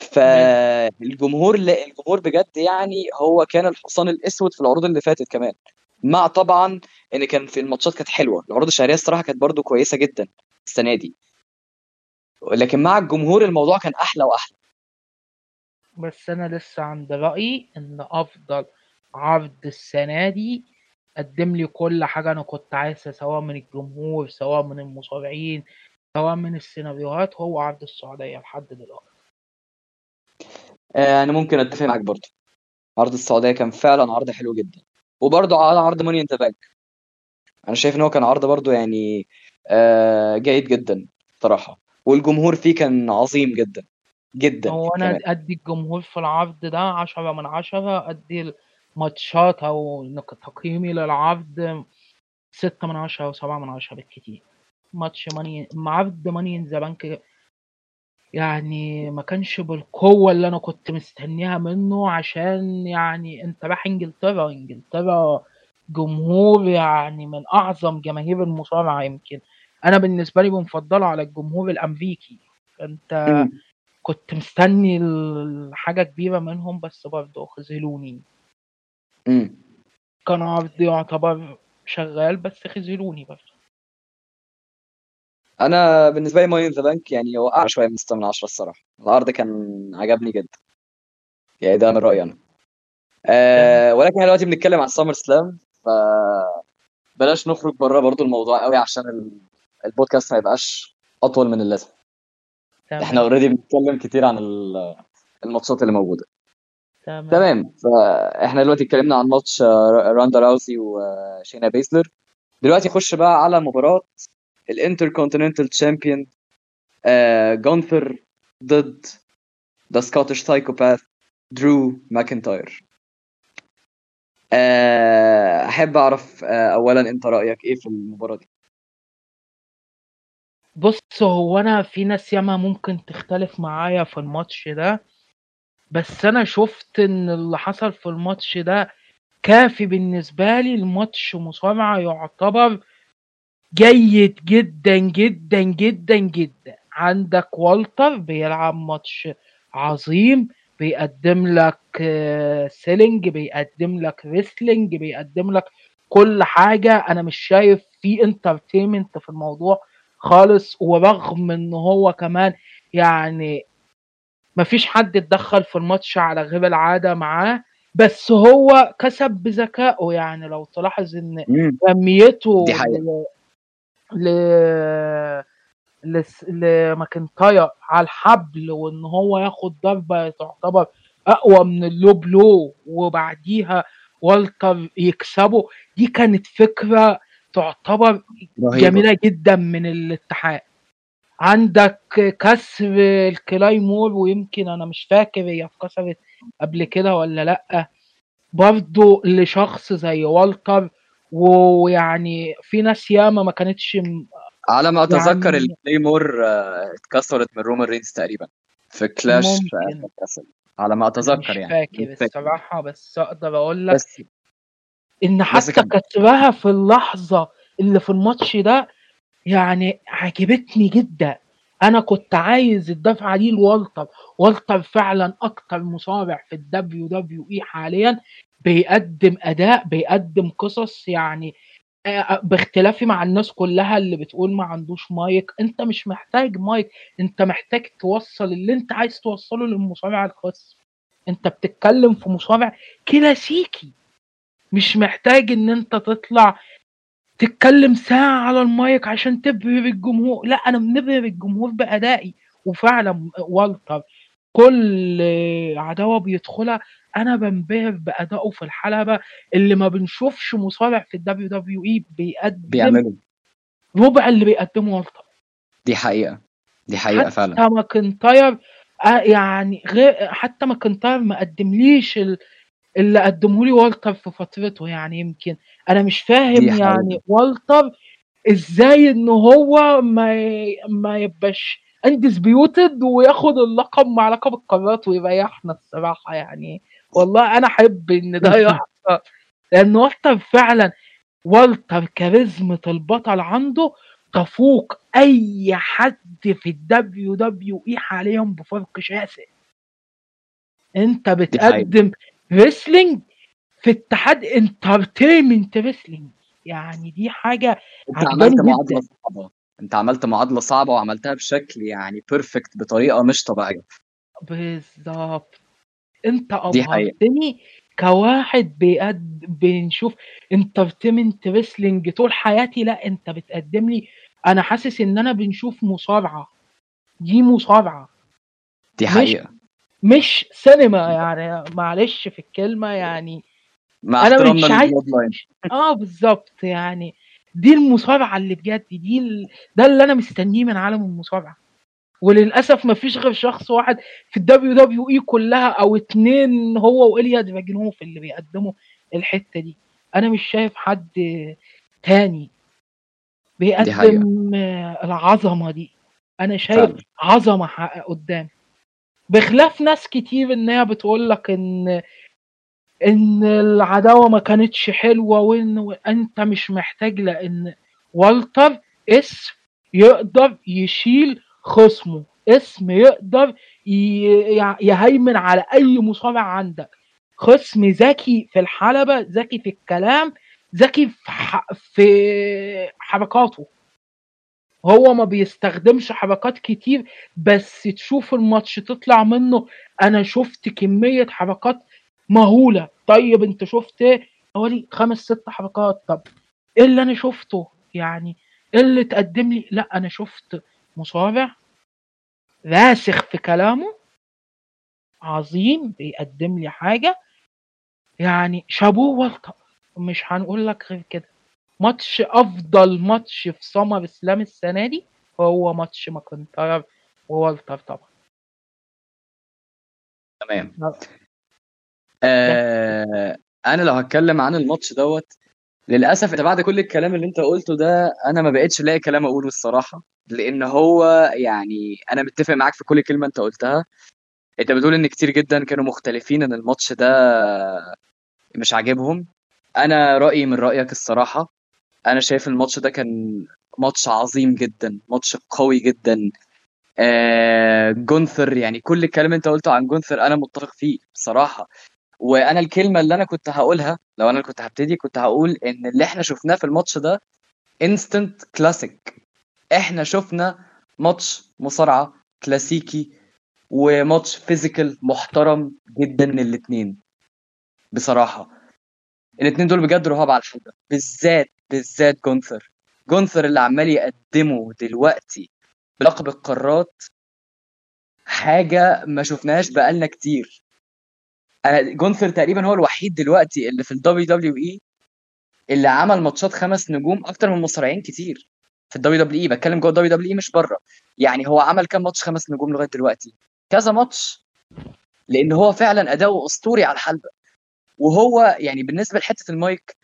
فالجمهور لا الجمهور بجد يعني هو كان الحصان الأسود في العروض اللي فاتت كمان. مع طبعا إن كان في الماتشات كانت حلوة. العروض الشهرية الصراحة كانت برضو كويسة جدا السنة دي. لكن مع الجمهور الموضوع كان أحلى وأحلى. بس أنا لسه عند رأيي إن أفضل عرض السنة دي قدم لي كل حاجة أنا كنت عايزها سواء من الجمهور سواء من المصارعين سواء من السيناريوهات هو عرض السعودية لحد دلوقتي. آه، أنا ممكن أتفق معاك برضو عرض السعودية كان فعلا عرض حلو جدا. وبرضو على عرض ماني انت بانك. أنا شايف إن هو كان عرض برضو يعني آه، جيد جدا صراحة. والجمهور فيه كان عظيم جدا جدا هو أنا كمان. أدي الجمهور في العرض ده عشرة من عشرة أدي الماتشات أو نق- تقييمي للعرض ستة من عشرة أو سبعة من عشرة بالكتير. ماتش ماني عرض ماني إن ذا بانك يعني ما كانش بالقوة اللي أنا كنت مستنيها منه عشان يعني أنت رايح إنجلترا. إنجلترا جمهور يعني من أعظم جماهير المصارعة يمكن. أنا بالنسبة لي بنفضله على الجمهور الأمريكي. فأنت مم. كنت مستني حاجة كبيرة منهم بس برضه خذلوني. مم. كان عرض يعتبر شغال بس خذلوني برضه أنا بالنسبة لي ماني إن ذا بانك يعني أعلى شوية من 6 من 10 الصراحة. العرض كان عجبني جدا. يعني ده من رأيي أنا. آه ولكن إحنا دلوقتي بنتكلم عن سامر سلام ف بلاش نخرج بره برضو الموضوع قوي عشان ال- البودكاست ما يبقاش أطول من اللازم. إحنا already بنتكلم كتير عن ال- الماتشات اللي موجودة. تمام. تمام. فاحنا دلوقتي اتكلمنا عن ماتش آه، روندا راوسي وشينا بيزلر دلوقتي نخش بقى على مباراة ال Intercontinental Champion جونثر ضد the Scottish Psychopath درو ماكنتاير آه، أحب أعرف آه، اولا أنت رأيك إيه في المباراة دي؟ بص هو أنا في ناس ياما ممكن تختلف معايا في الماتش ده. بس أنا شفت إن اللي حصل في الماتش ده كافي بالنسبة لي. الماتش مصارعة يعتبر جيد جدا جدا جدا جدا. عندك والتر بيلعب ماتش عظيم بيقدم لك آه، selling بيقدم لك wrestling بيقدم لك كل حاجة. أنا مش شايف في entertainment في الموضوع خالص. ورغم إن هو كمان يعني مفيش حد اتدخل في الماتش على غير العادة معاه بس هو كسب بذكائه يعني لو تلاحظ إن رميته دي حقيقة. ل... ل... لماكنتاير على الحبل وإن هو ياخد ضربة تعتبر أقوى من ال low blow وبعديها والتر يكسبه دي كانت فكرة تعتبر رهيبة. جميلة جدا من الاتحاد. عندك كسر ال Claymore ويمكن أنا مش فاكر هي اتكسرت قبل كده ولا لأ برضو لشخص زي والتر ويعني في ناس ياما ما كانتش م- على ما أتذكر يعني- ال Claymore آه، اتكسرت من رومان رينز تقريبا في Clash ممكن. على ما أتذكر مش يعني فاكر. الصراحة بس أقدر أقول لك بس إن حتى كمل. كسبها في اللحظة اللي في الماتش ده يعني عجبتني جدا. أنا كنت عايز الدفعة دي لوالتر والتر فعلا أكتر مصارع في ال WWE حاليا. بيقدم أداء بيقدم قصص يعني آه، باختلافي مع الناس كلها اللي بتقول ما عندوش مايك. أنت مش محتاج مايك أنت محتاج توصل اللي أنت عايز توصله للمصارع الخاص. أنت بتتكلم في مصارع كلاسيكي. مش محتاج إن أنت تطلع تتكلم ساعة على المايك عشان تبهر الجمهور. لا أنا بنبهر الجمهور بأدائي. وفعلا والتر كل عداوة بيدخلها. أنا بنبهر بأدائه في الحلبة. اللي ما بنشوفش مصارع في ال WWE بيقدم بيعملوا ربع اللي بيقدمه والتر. دي حقيقة. دي حقيقة فعلا. حتى ماكنتاير آه، يعني غير حتى ماكنتاير ما قدمليش ال- اللي قدمه لي والتر في فترته يعني يمكن. أنا مش فاهم دي حقيقة. يعني والتر إزاي إن هو ما ما يبقاش undisputed وياخد اللقب مع لقب القارات ويريحنا الصراحة يعني. والله أنا أحب إن ده يحصل. لأن والتر فعلا والتر كاريزما البطل عنده تفوق أي حد في ال WWE حاليا بفرق شاسع. أنت بتقدم wrestling في اتحاد entertainment wrestling يعني دي حاجة انت عملت جدا. معادلة صعبة. انت عملت معادلة صعبة وعملتها بشكل يعني perfect بطريقة مش طبيعية. بالظبط. انت. ابهرتني كواحد بيقد بنشوف entertainment wrestling طول حياتي. لا انت بتقدم لي أنا حاسس ان أنا بنشوف مصارعة. دي مصارعة. دي مش- حقيقة. مش سينما يعني معلش في الكلمة يعني. مع احترامنا مش عايز- آه بالظبط يعني. دي المصارعة اللي بجد دي ال... ده اللي أنا مستنيه من عالم المصارعة. وللأسف ما فيش غير شخص واحد في ال WWE كلها أو اتنين هو وإليا دراجنوف اللي بيقدموا الحتة دي. أنا مش شايف حد تاني بيقدم. آه، العظمة دي. أنا شايف فعلا. عظمة ح- قدام. بخلاف ناس كتير ان هي بتقول لك إن إن العداوة ما كانتش حلوة وإن أنت مش محتاج لأن والتر اسم يقدر يشيل خصمه اسم يقدر يهيمن على أي مصارع عندك. خصم ذكي في الحلبة ذكي في الكلام ذكي في حركاته. هو ما بيستخدمش حركات كتير بس تشوف الماتش تطلع منه. أنا شفت كمية حركات مهولة. طيب أنت شفت إيه؟ حوالي خمس ست حركات. طب إيه اللي أنا شفته؟ يعني إيه اللي تقدم لي؟ لا أنا شفت مصارع راسخ في كلامه. عظيم بيقدم لي حاجة. يعني شابوه والتر مش هنقول لك غير كده. ماتش أفضل ماتش في SummerSlam السنة دي هو ماتش ماكنتاير ووالتر طبعا. تمام. آه أنا لو هتكلم عن الماتش دوت للأسف انت بعد كل الكلام اللي أنت قلته ده أنا ما بقتش لاقي كلام أقوله الصراحة لأن هو يعني أنا متفق معاك في كل كلمة أنت قلتها. أنت بتقول إن كتير جدا كانوا مختلفين إن الماتش ده مش عاجبهم. أنا رأيي من رأيك الصراحة أنا شايف الماتش ده كان ماتش عظيم جدا ماتش قوي جدا. آه جونثر يعني كل الكلام أنت قلته عن جونثر أنا متفق فيه بصراحة. وأنا الكلمة اللي أنا كنت هقولها لو أنا كنت هبتدي كنت هقول إن اللي إحنا شفناه في الماتش ده instant classic إحنا شفنا ماتش مصارعة كلاسيكي وماتش physical محترم جدا الاثنين بصراحة. الاثنين دول بجد إرهاب على الحلبه بالذات بالذات جونثر. جونثر اللي عمال يقدمه دلوقتي بلقب القارات حاجة ما شفناهاش بقالنا كتير. أنا جونثر تقريبا هو الوحيد دلوقتي اللي في ال WWE اللي عمل ماتشات خمس نجوم أكتر من مصارعين كتير في ال WWE. بتكلم جوه ال WWE مش بره. يعني هو عمل كام ماتش خمس نجوم لغاية دلوقتي؟ كذا ماتش. لأن هو فعلا أداؤه أسطوري على الحلبة. وهو يعني بالنسبة لحتة المايك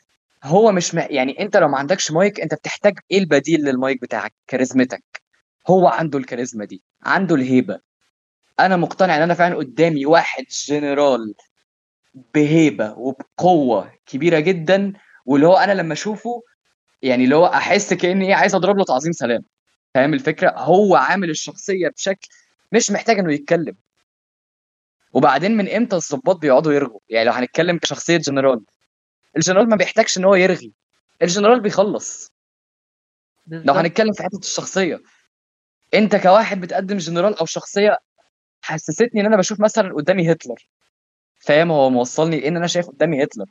هو مش م... يعني أنت لو ما عندكش مايك أنت بتحتاج إيه البديل للمايك بتاعك؟ كاريزمتك. هو عنده الكاريزما دي عنده الهيبة. أنا مقتنع إن أنا فعلا قدامي واحد جنرال بهيبة وبقوة كبيرة جدا واللي هو أنا لما أشوفه يعني اللي هو أحس كأني إيه عايز أضرب له تعظيم سلام. فاهم الفكرة؟ هو عامل الشخصية بشكل مش محتاج إنه يتكلم. وبعدين من إمتى الظباط بيقعدوا يرغوا؟ يعني لو هنتكلم كشخصية جنرال. الجنرال ما بيحتاجش إن هو يرغي. الجنرال بيخلص. لو هنتكلم في حتة الشخصية. أنت كواحد بتقدم جنرال أو شخصية حسستني إن أنا بشوف مثلا قدامي هتلر. فاهم؟ هو موصلني لأن أنا شايف قدامي هتلر.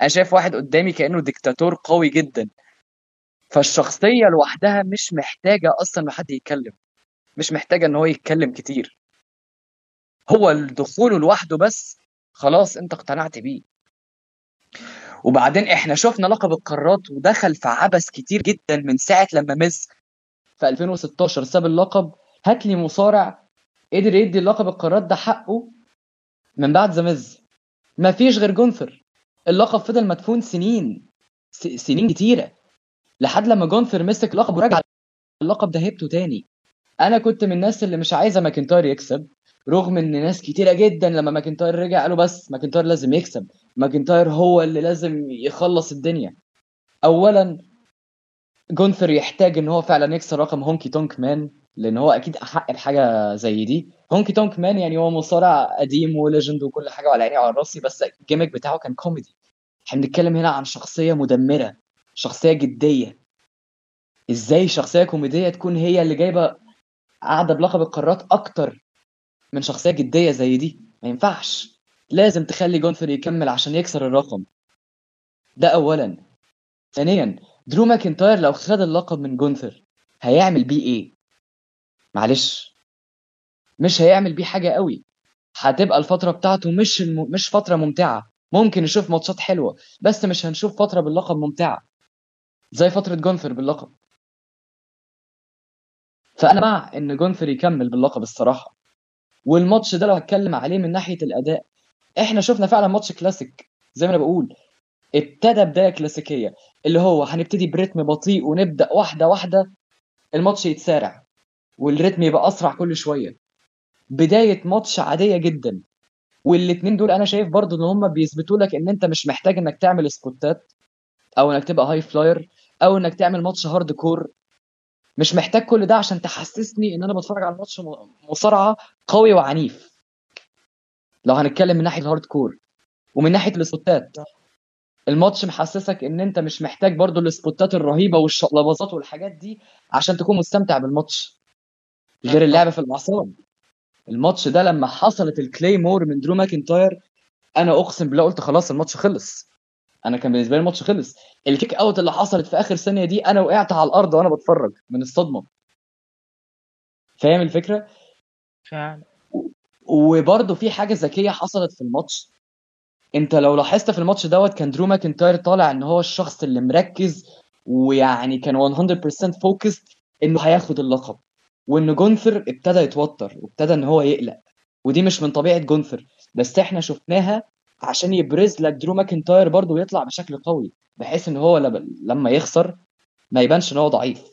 أنا شايف واحد قدامي كأنه ديكتاتور قوي جدا. فالشخصية لوحدها مش محتاجة أصلا إن حد يتكلم. مش محتاجة إن هو يتكلم كتير. هو الدخول لوحده بس خلاص انت اقتنعت بيه. وبعدين إحنا شفنا لقب القارات ودخل في عبث كتير جدا من ساعة لما ميز في 2016 ساب اللقب. هات لي مصارع قدر يدي لقب القارات ده حقه من بعد The Miz ما فيش غير جونثر اللقب فضل مدفون سنين سنين كتيرة. لحد لما جونثر مسك اللقب ورجع اللقب ده هيبته تاني. أنا كنت من الناس اللي مش عايزة ماكنتاير يكسب. رغم إن ناس كتيرة جدا لما ماكنتاير رجع قالوا بس ماكنتاير لازم يكسب. ماكنتاير هو اللي لازم يخلص الدنيا. اولا جونثر يحتاج إن هو فعلا يكسر رقم هونكي تونك مان لأن هو أكيد أحق بحاجة زي دي. هونكي تونك مان يعني هو مصارع قديم و legend وكل حاجة وعلى عيني وعلى راسي بس ال gimmick بتاعه كان كوميدي. إحنا بنتكلم هنا عن شخصية مدمرة شخصية جدية. إزاي شخصية كوميدية تكون هي اللي جايبة قاعدة بلقب القارات أكتر من شخصية جدية زي دي. ما ينفعش. لازم تخلي جونثر يكمل عشان يكسر الرقم. ده اولا. ثانيا درو ماكنتاير لو خد اللقب من جونثر هيعمل بيه إيه؟ معلش. مش هيعمل بيه حاجة قوي. هتبقى الفترة بتاعته مش الم... مش فترة ممتعة. ممكن نشوف ماتشات حلوة بس مش هنشوف فترة باللقب ممتعة. زي فترة جونثر باللقب. فأنا مع إن جونثر يكمل باللقب الصراحة. والماتش ده لو هتكلم عليه من ناحية الأداء إحنا شفنا فعلا ماتش كلاسيك زي ما أنا بقول ابتدى بداية كلاسيكية اللي هو هنبتدي برتم بطيء ونبدأ واحدة واحدة الماتش يتسارع والريتم يبقى أسرع كل شوية. بداية ماتش عادية جدا والاتنين دول أنا شايف برضو إن هم بيثبتوا لك إن أنت مش محتاج إنك تعمل سبوتات أو إنك تبقى high flyer أو إنك تعمل ماتش hardcore مش محتاج كل ده عشان تحسسني إن أنا بتفرج على ماتش مصارعة قوي وعنيف. لو هنتكلم من ناحية ال hardcore ومن ناحية السبوتات الماتش محسسك إن أنت مش محتاج برضو السبوتات الرهيبة والشقلباظات والحاجات دي عشان تكون مستمتع بالماتش. غير اللعب في الأعصاب. الماتش ده لما حصلت ال Claymore من درو ماكنتاير أنا أقسم بالله قلت خلاص الماتش خلص. أنا كان بالنسبة لي الماتش خلص. ال kick out اللي حصلت في آخر ثانية دي أنا وقعت على الأرض وأنا بتفرج من الصدمة. فاهم الفكرة؟ فعلا. وبرده في حاجة ذكية حصلت في الماتش. أنت لو لاحظت في الماتش دوت كان درو ماكنتاير طالع إن هو الشخص اللي مركز ويعني كان 100% focus إنه هياخد اللقب. وإن جونثر ابتدى يتوتر وابتدى إن هو يقلق. ودي مش من طبيعة جونثر. بس إحنا شفناها عشان يبرز لك درو ماكنتاير برضه ويطلع بشكل قوي بحيث إن هو لما يخسر ما يبانش إن هو ضعيف.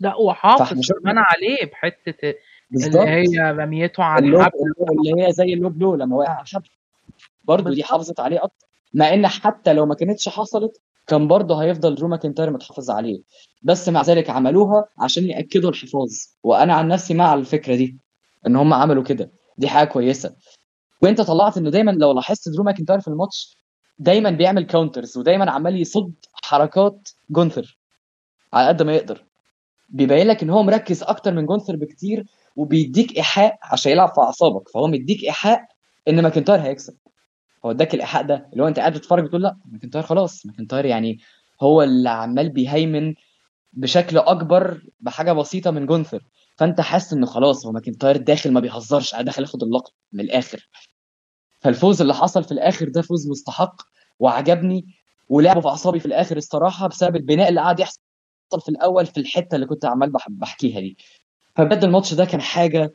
لا وحافظ كمان عليه بحتة اللي هي رميته على الحبل. اللي هي زي ال low blow لما وقع على الحبل. برضه دي حافظت عليه أكتر. مع إن حتى لو ما كانتش حصلت كان برضه هيفضل درو ماكنتاير متحافظ عليه. بس مع ذلك عملوها عشان يأكدوا الحفاظ. وأنا عن نفسي مع الفكرة دي إن هم عملوا كده. دي حاجة كويسة. وانت طلعت انه دايما لو لاحظت درو ماكنتاير في الماتش دايما بيعمل counters ودايما عمال يصد حركات جونثر على قد ما يقدر. بيبين لك إن هو مركز أكتر من جونثر بكتير وبيديك إيحاء عشان يلعب في أعصابك. فهو مديك إيحاء إن ماكنتاير هيكسب. هو اداك الإيحاء ده. اللي هو أنت قاعد بتتفرج بتقول لا ماكنتاير خلاص. ماكنتاير يعني هو اللي عمال بيهيمن بشكل أكبر بحاجة بسيطة من جونثر. فانت حاسس انه خلاص هو ماكنتاير داخل ما بيهزرش داخل ياخد اللقب من الآخر. فالفوز اللي حصل في الآخر ده فوز مستحق وعجبني ولعبه في أعصابي في الآخر الصراحة بسبب البناء اللي قعد يحصل في الأول في الحتة اللي كنت عمال بح- بحكيها دي. فبجد الماتش ده كان حاجة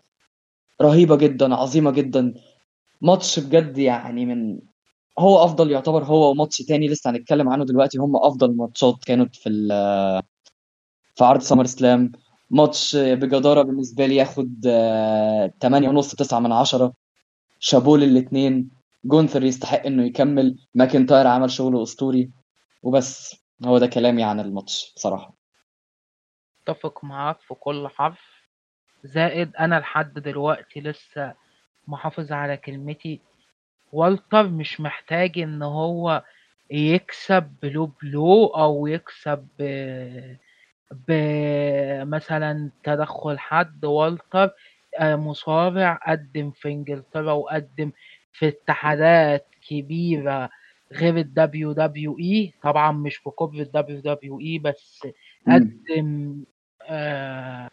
رهيبة جدا عظيمة جدا. ماتش بجد يعني من هو أفضل يعتبر هو وماتش تاني لسه هنتكلم عنه دلوقتي هم أفضل ماتشات كانت في في عرض سمر سلام. ماتش بجدارة بالنسبة لي ياخد آه، 8 ونص 9 من 10 شابوه للاتنين جونثر يستحق إنه يكمل. ماكنتاير عمل شغل أسطوري. وبس. هو ده كلامي عن الماتش بصراحة. أتفق معاك في كل حرف. زائد أنا لحد دلوقتي لسه محافظ على كلمتي. والتر مش محتاج إن هو يكسب ب low blow أو يكسب ب- بمثلا تدخل حد والتر آه، مصارع قدم في إنجلترا وقدم في اتحادات كبيرة غير الدبليو دبليو اي طبعا مش بكبر الدبليو دبليو اي بس مم. قدم آه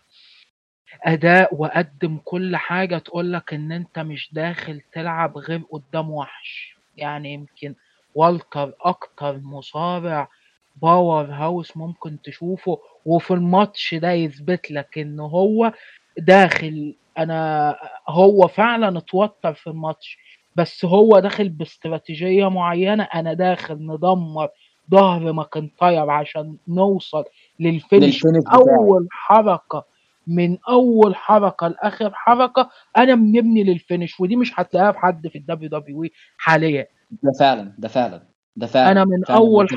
أداء وقدم كل حاجة تقولك إن أنت مش داخل تلعب غير قدام وحش. يعني يمكن والتر أكتر مصارع power house ممكن تشوفه. وفي الماتش ده يثبت لك إن هو داخل أنا هو فعلا اتوتر في الماتش بس هو داخل باستراتيجية معينة أنا داخل ندمر ظهر ماكنتاير عشان نوصل لل finish. أول حركة من أول حركة لآخر حركة أنا مبني لل finish ودي مش هتلاقيها في حد في الدبليو دبليو إي حاليا. ده فعلا ده فعلا ده أنا فعلا من فعلا أول في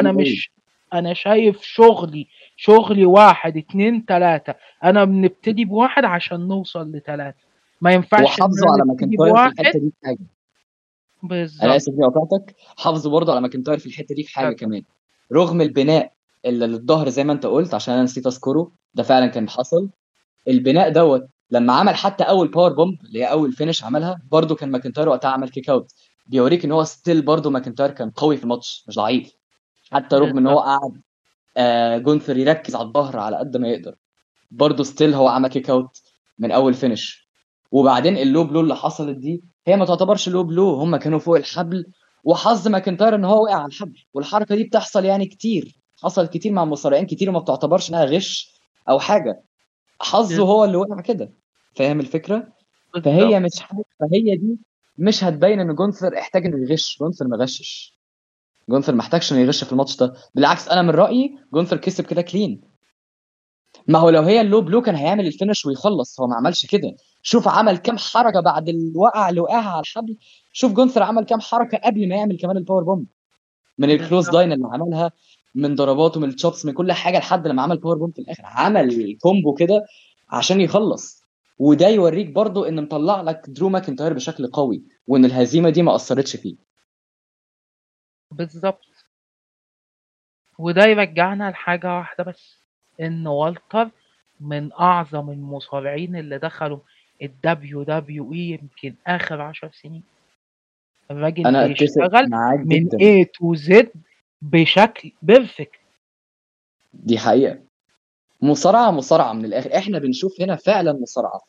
أنا مش أنا شايف شغلي شغلي واحد اتنين تلاتة. أنا بنبتدي بواحد عشان نوصل لتلاتة. ما ينفعش وحافظوا أنا على ماكنتاير في الحتة دي في حاجة. أنا بالظبط آسف اني قطعتك. حافظوا برضه على ماكنتاير في الحتة دي في حاجة اتفضل. كمان. رغم البناء اللي للظهر زي ما أنت قلت عشان أنا نسيت أذكره ده فعلا كان حصل. البناء دوت لما عمل حتى أول power bomb اللي هي أول finish عملها برضه كان ماكنتاير وقتها عمل kick out بيوريك إن هو still برضه ماكنتاير كان قوي في الماتش مش ضعيف. حتى رغم إن هو قعد آه جونثر يركز على الظهر على قد ما يقدر. برضه still هو عمل kick out من أول finish وبعدين ال low blow اللي حصلت دي هي ما تعتبرش low blow هم كانوا فوق الحبل وحظ ماكنتاير إن هو وقع على الحبل. والحركة دي بتحصل يعني كتير. حصلت كتير مع مصارعين كتير وما بتعتبرش إنها غش أو حاجة. حظه هو اللي وقع كده. فاهم الفكرة؟ فهي مش حاجة فهي دي مش هتبين إن جونثر احتاج إنه يغش. جونثر ما غشش. جونثر ما احتاجش انه يغش في الماتش ده. بالعكس أنا من رأيي جونثر كسب كده clean ما هو لو هي ال low blow كان هيعمل ال finish ويخلص. هو ما عملش كده. شوف عمل كام حركة بعد الوقعه اللي وقعها على الحبل. شوف جونثر عمل كام حركة قبل ما يعمل كمان ال power bomb من ال clothesline اللي عملها من ضرباته من ال shots من كل حاجة لحد لما عمل power bomb في الآخر. عمل combo كده عشان يخلص. وده يوريك برضو إن مطلع لك درو ماكنتاير بشكل قوي وإن الهزيمة دي ما أثرتش فيه. بالظبط. وده يرجعنا لحاجة واحدة بس إن والتر من أعظم المصارعين اللي دخلوا الدبليو دبليو إي يمكن آخر عشر سنين. الراجل أتفق بيشتغل من A to Z بشكل perfect دي حقيقة. مصارعة مصارعة من الآخر. إحنا بنشوف هنا فعلا مصارعة.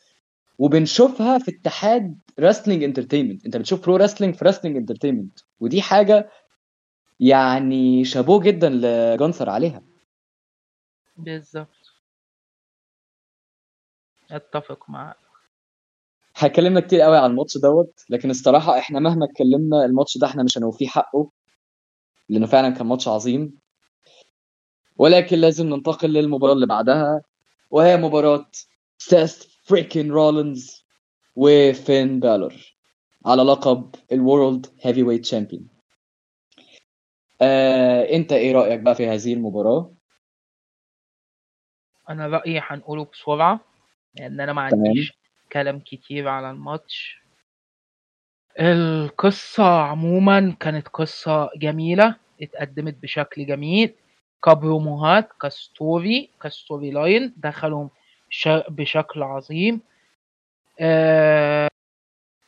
وبنشوفها في اتحاد wrestling entertainment أنت بتشوف pro wrestling في wrestling entertainment ودي حاجة يعني شابوه جدا لجونثر عليها. بالظبط. أتفق معاك. هكلمنا كتير قوي على الماتش دوت لكن الصراحة إحنا مهما اتكلمنا الماتش ده إحنا مش هنوفيه حقه لأنه فعلا كان ماتش عظيم. ولكن لازم ننتقل للمباراة اللي بعدها وهي مباراة سيث فريكن رولينز وفين بالور على لقب ال World Heavyweight Champion آه، انت إيه رأيك بقى في هذه المباراة؟ أنا رأيي هنقوله بسرعة لأن أنا ما. عنديش كلام كتير على الماتش. القصة عموما كانت قصة جميلة اتقدمت بشكل جميل. كبروموهات ك story ك storyline دخلوا ش- بشكل عظيم. آه،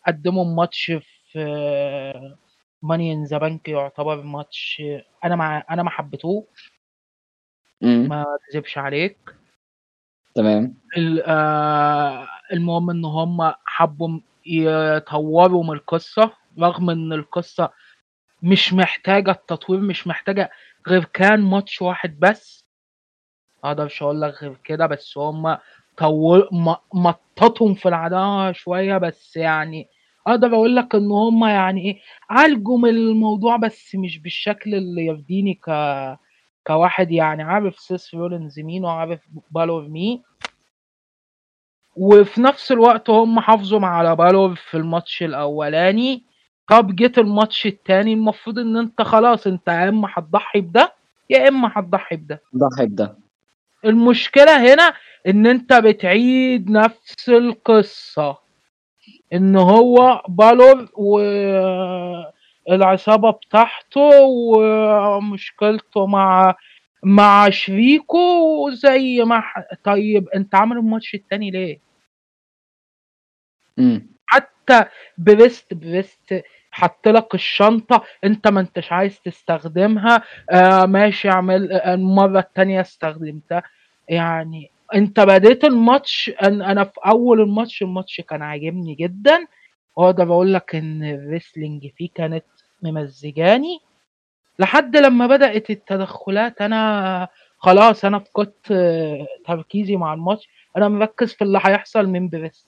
قدموا ماتش في Money in the Bank يعتبر ماتش أنا ما أنا ما حبيتهوش. ما اكذبش عليك. تمام. آه، المهم ان هم حبوا يطوروا من القصة رغم ان القصة مش محتاجة التطوير مش محتاجة غير كان ماتش واحد بس. مقدرش أقول لك غير كده بس هم طور م- مططهم في العداوة شوية بس يعني أقدر أقول لك إن هم يعني إيه عالجوا من الموضوع بس مش بالشكل اللي يرضيني ك كواحد يعني عارف سيث رولينز مين وعارف بالور مين. وفي نفس الوقت هم حافظوا على بالور في الماتش الأولاني. طب جيت الماتش التاني المفروض إن أنت خلاص أنت يا إما هتضحي بده يا إما هتضحي بده. ضحي بده. المشكلة هنا إن أنت بتعيد نفس القصة. إن هو بالور والعصابة بتاعته ومشكلته مع مع شريكه زي ما ح- طيب أنت عامل الماتش التاني ليه؟ امم حتى بريست بريست حط لك الشنطة أنت ما أنتش عايز تستخدمها آه ماشي اعمل آه، المرة التانية استخدمتها يعني انت بديت الماتش أنا أنا في أول الماتش الماتش كان عاجبني جدا. وأقدر أقول لك إن ال wrestling فيه كانت ممزجاني. لحد لما بدأت التدخلات أنا خلاص أنا فقدت تركيزي مع الماتش. أنا مركز في اللي هيحصل من بريست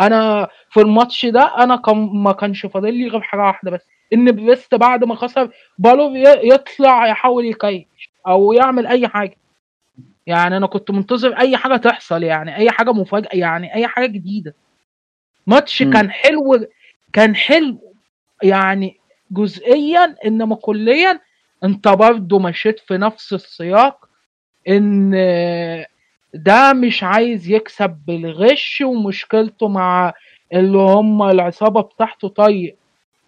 أنا في الماتش ده أنا كان ما كانش فاضل لي غير حاجة واحدة بس إن بريست بعد ما خسر بالور يطلع يحاول يكيش أو يعمل أي حاجة. يعني أنا كنت منتظر أي حاجة تحصل يعني أي حاجة مفاجأة يعني أي حاجة جديدة ماتش. كان حلو كان حلو يعني جزئيا إنما كليا أنت برضه مشيت في نفس السياق إن ده مش عايز يكسب بالغش ومشكلته مع اللي هم العصابة بتاعته طيب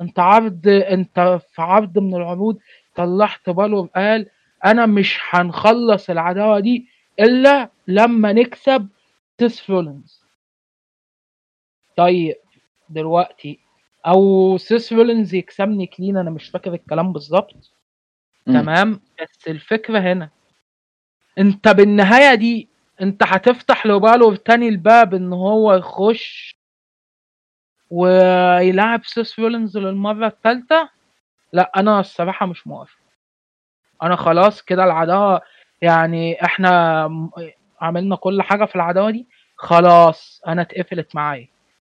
أنت عرض أنت في عرض من العروض طلعت بالور قال أنا مش هنخلص العداوة دي إلا لما نكسب سيث رولينز طيب دلوقتي أو سيث رولينز يكسبني clean أنا مش فاكر الكلام بالظبط. تمام بس الفكرة هنا. أنت بالنهاية دي أنت هتفتح لبالور تاني الباب إن هو يخش ويلعب سيث رولينز للمرة الثالثة لا أنا الصراحة مش موافق. أنا خلاص كده العداوة يعني إحنا عملنا كل حاجة في العداوة دي خلاص أنا اتقفلت معايا.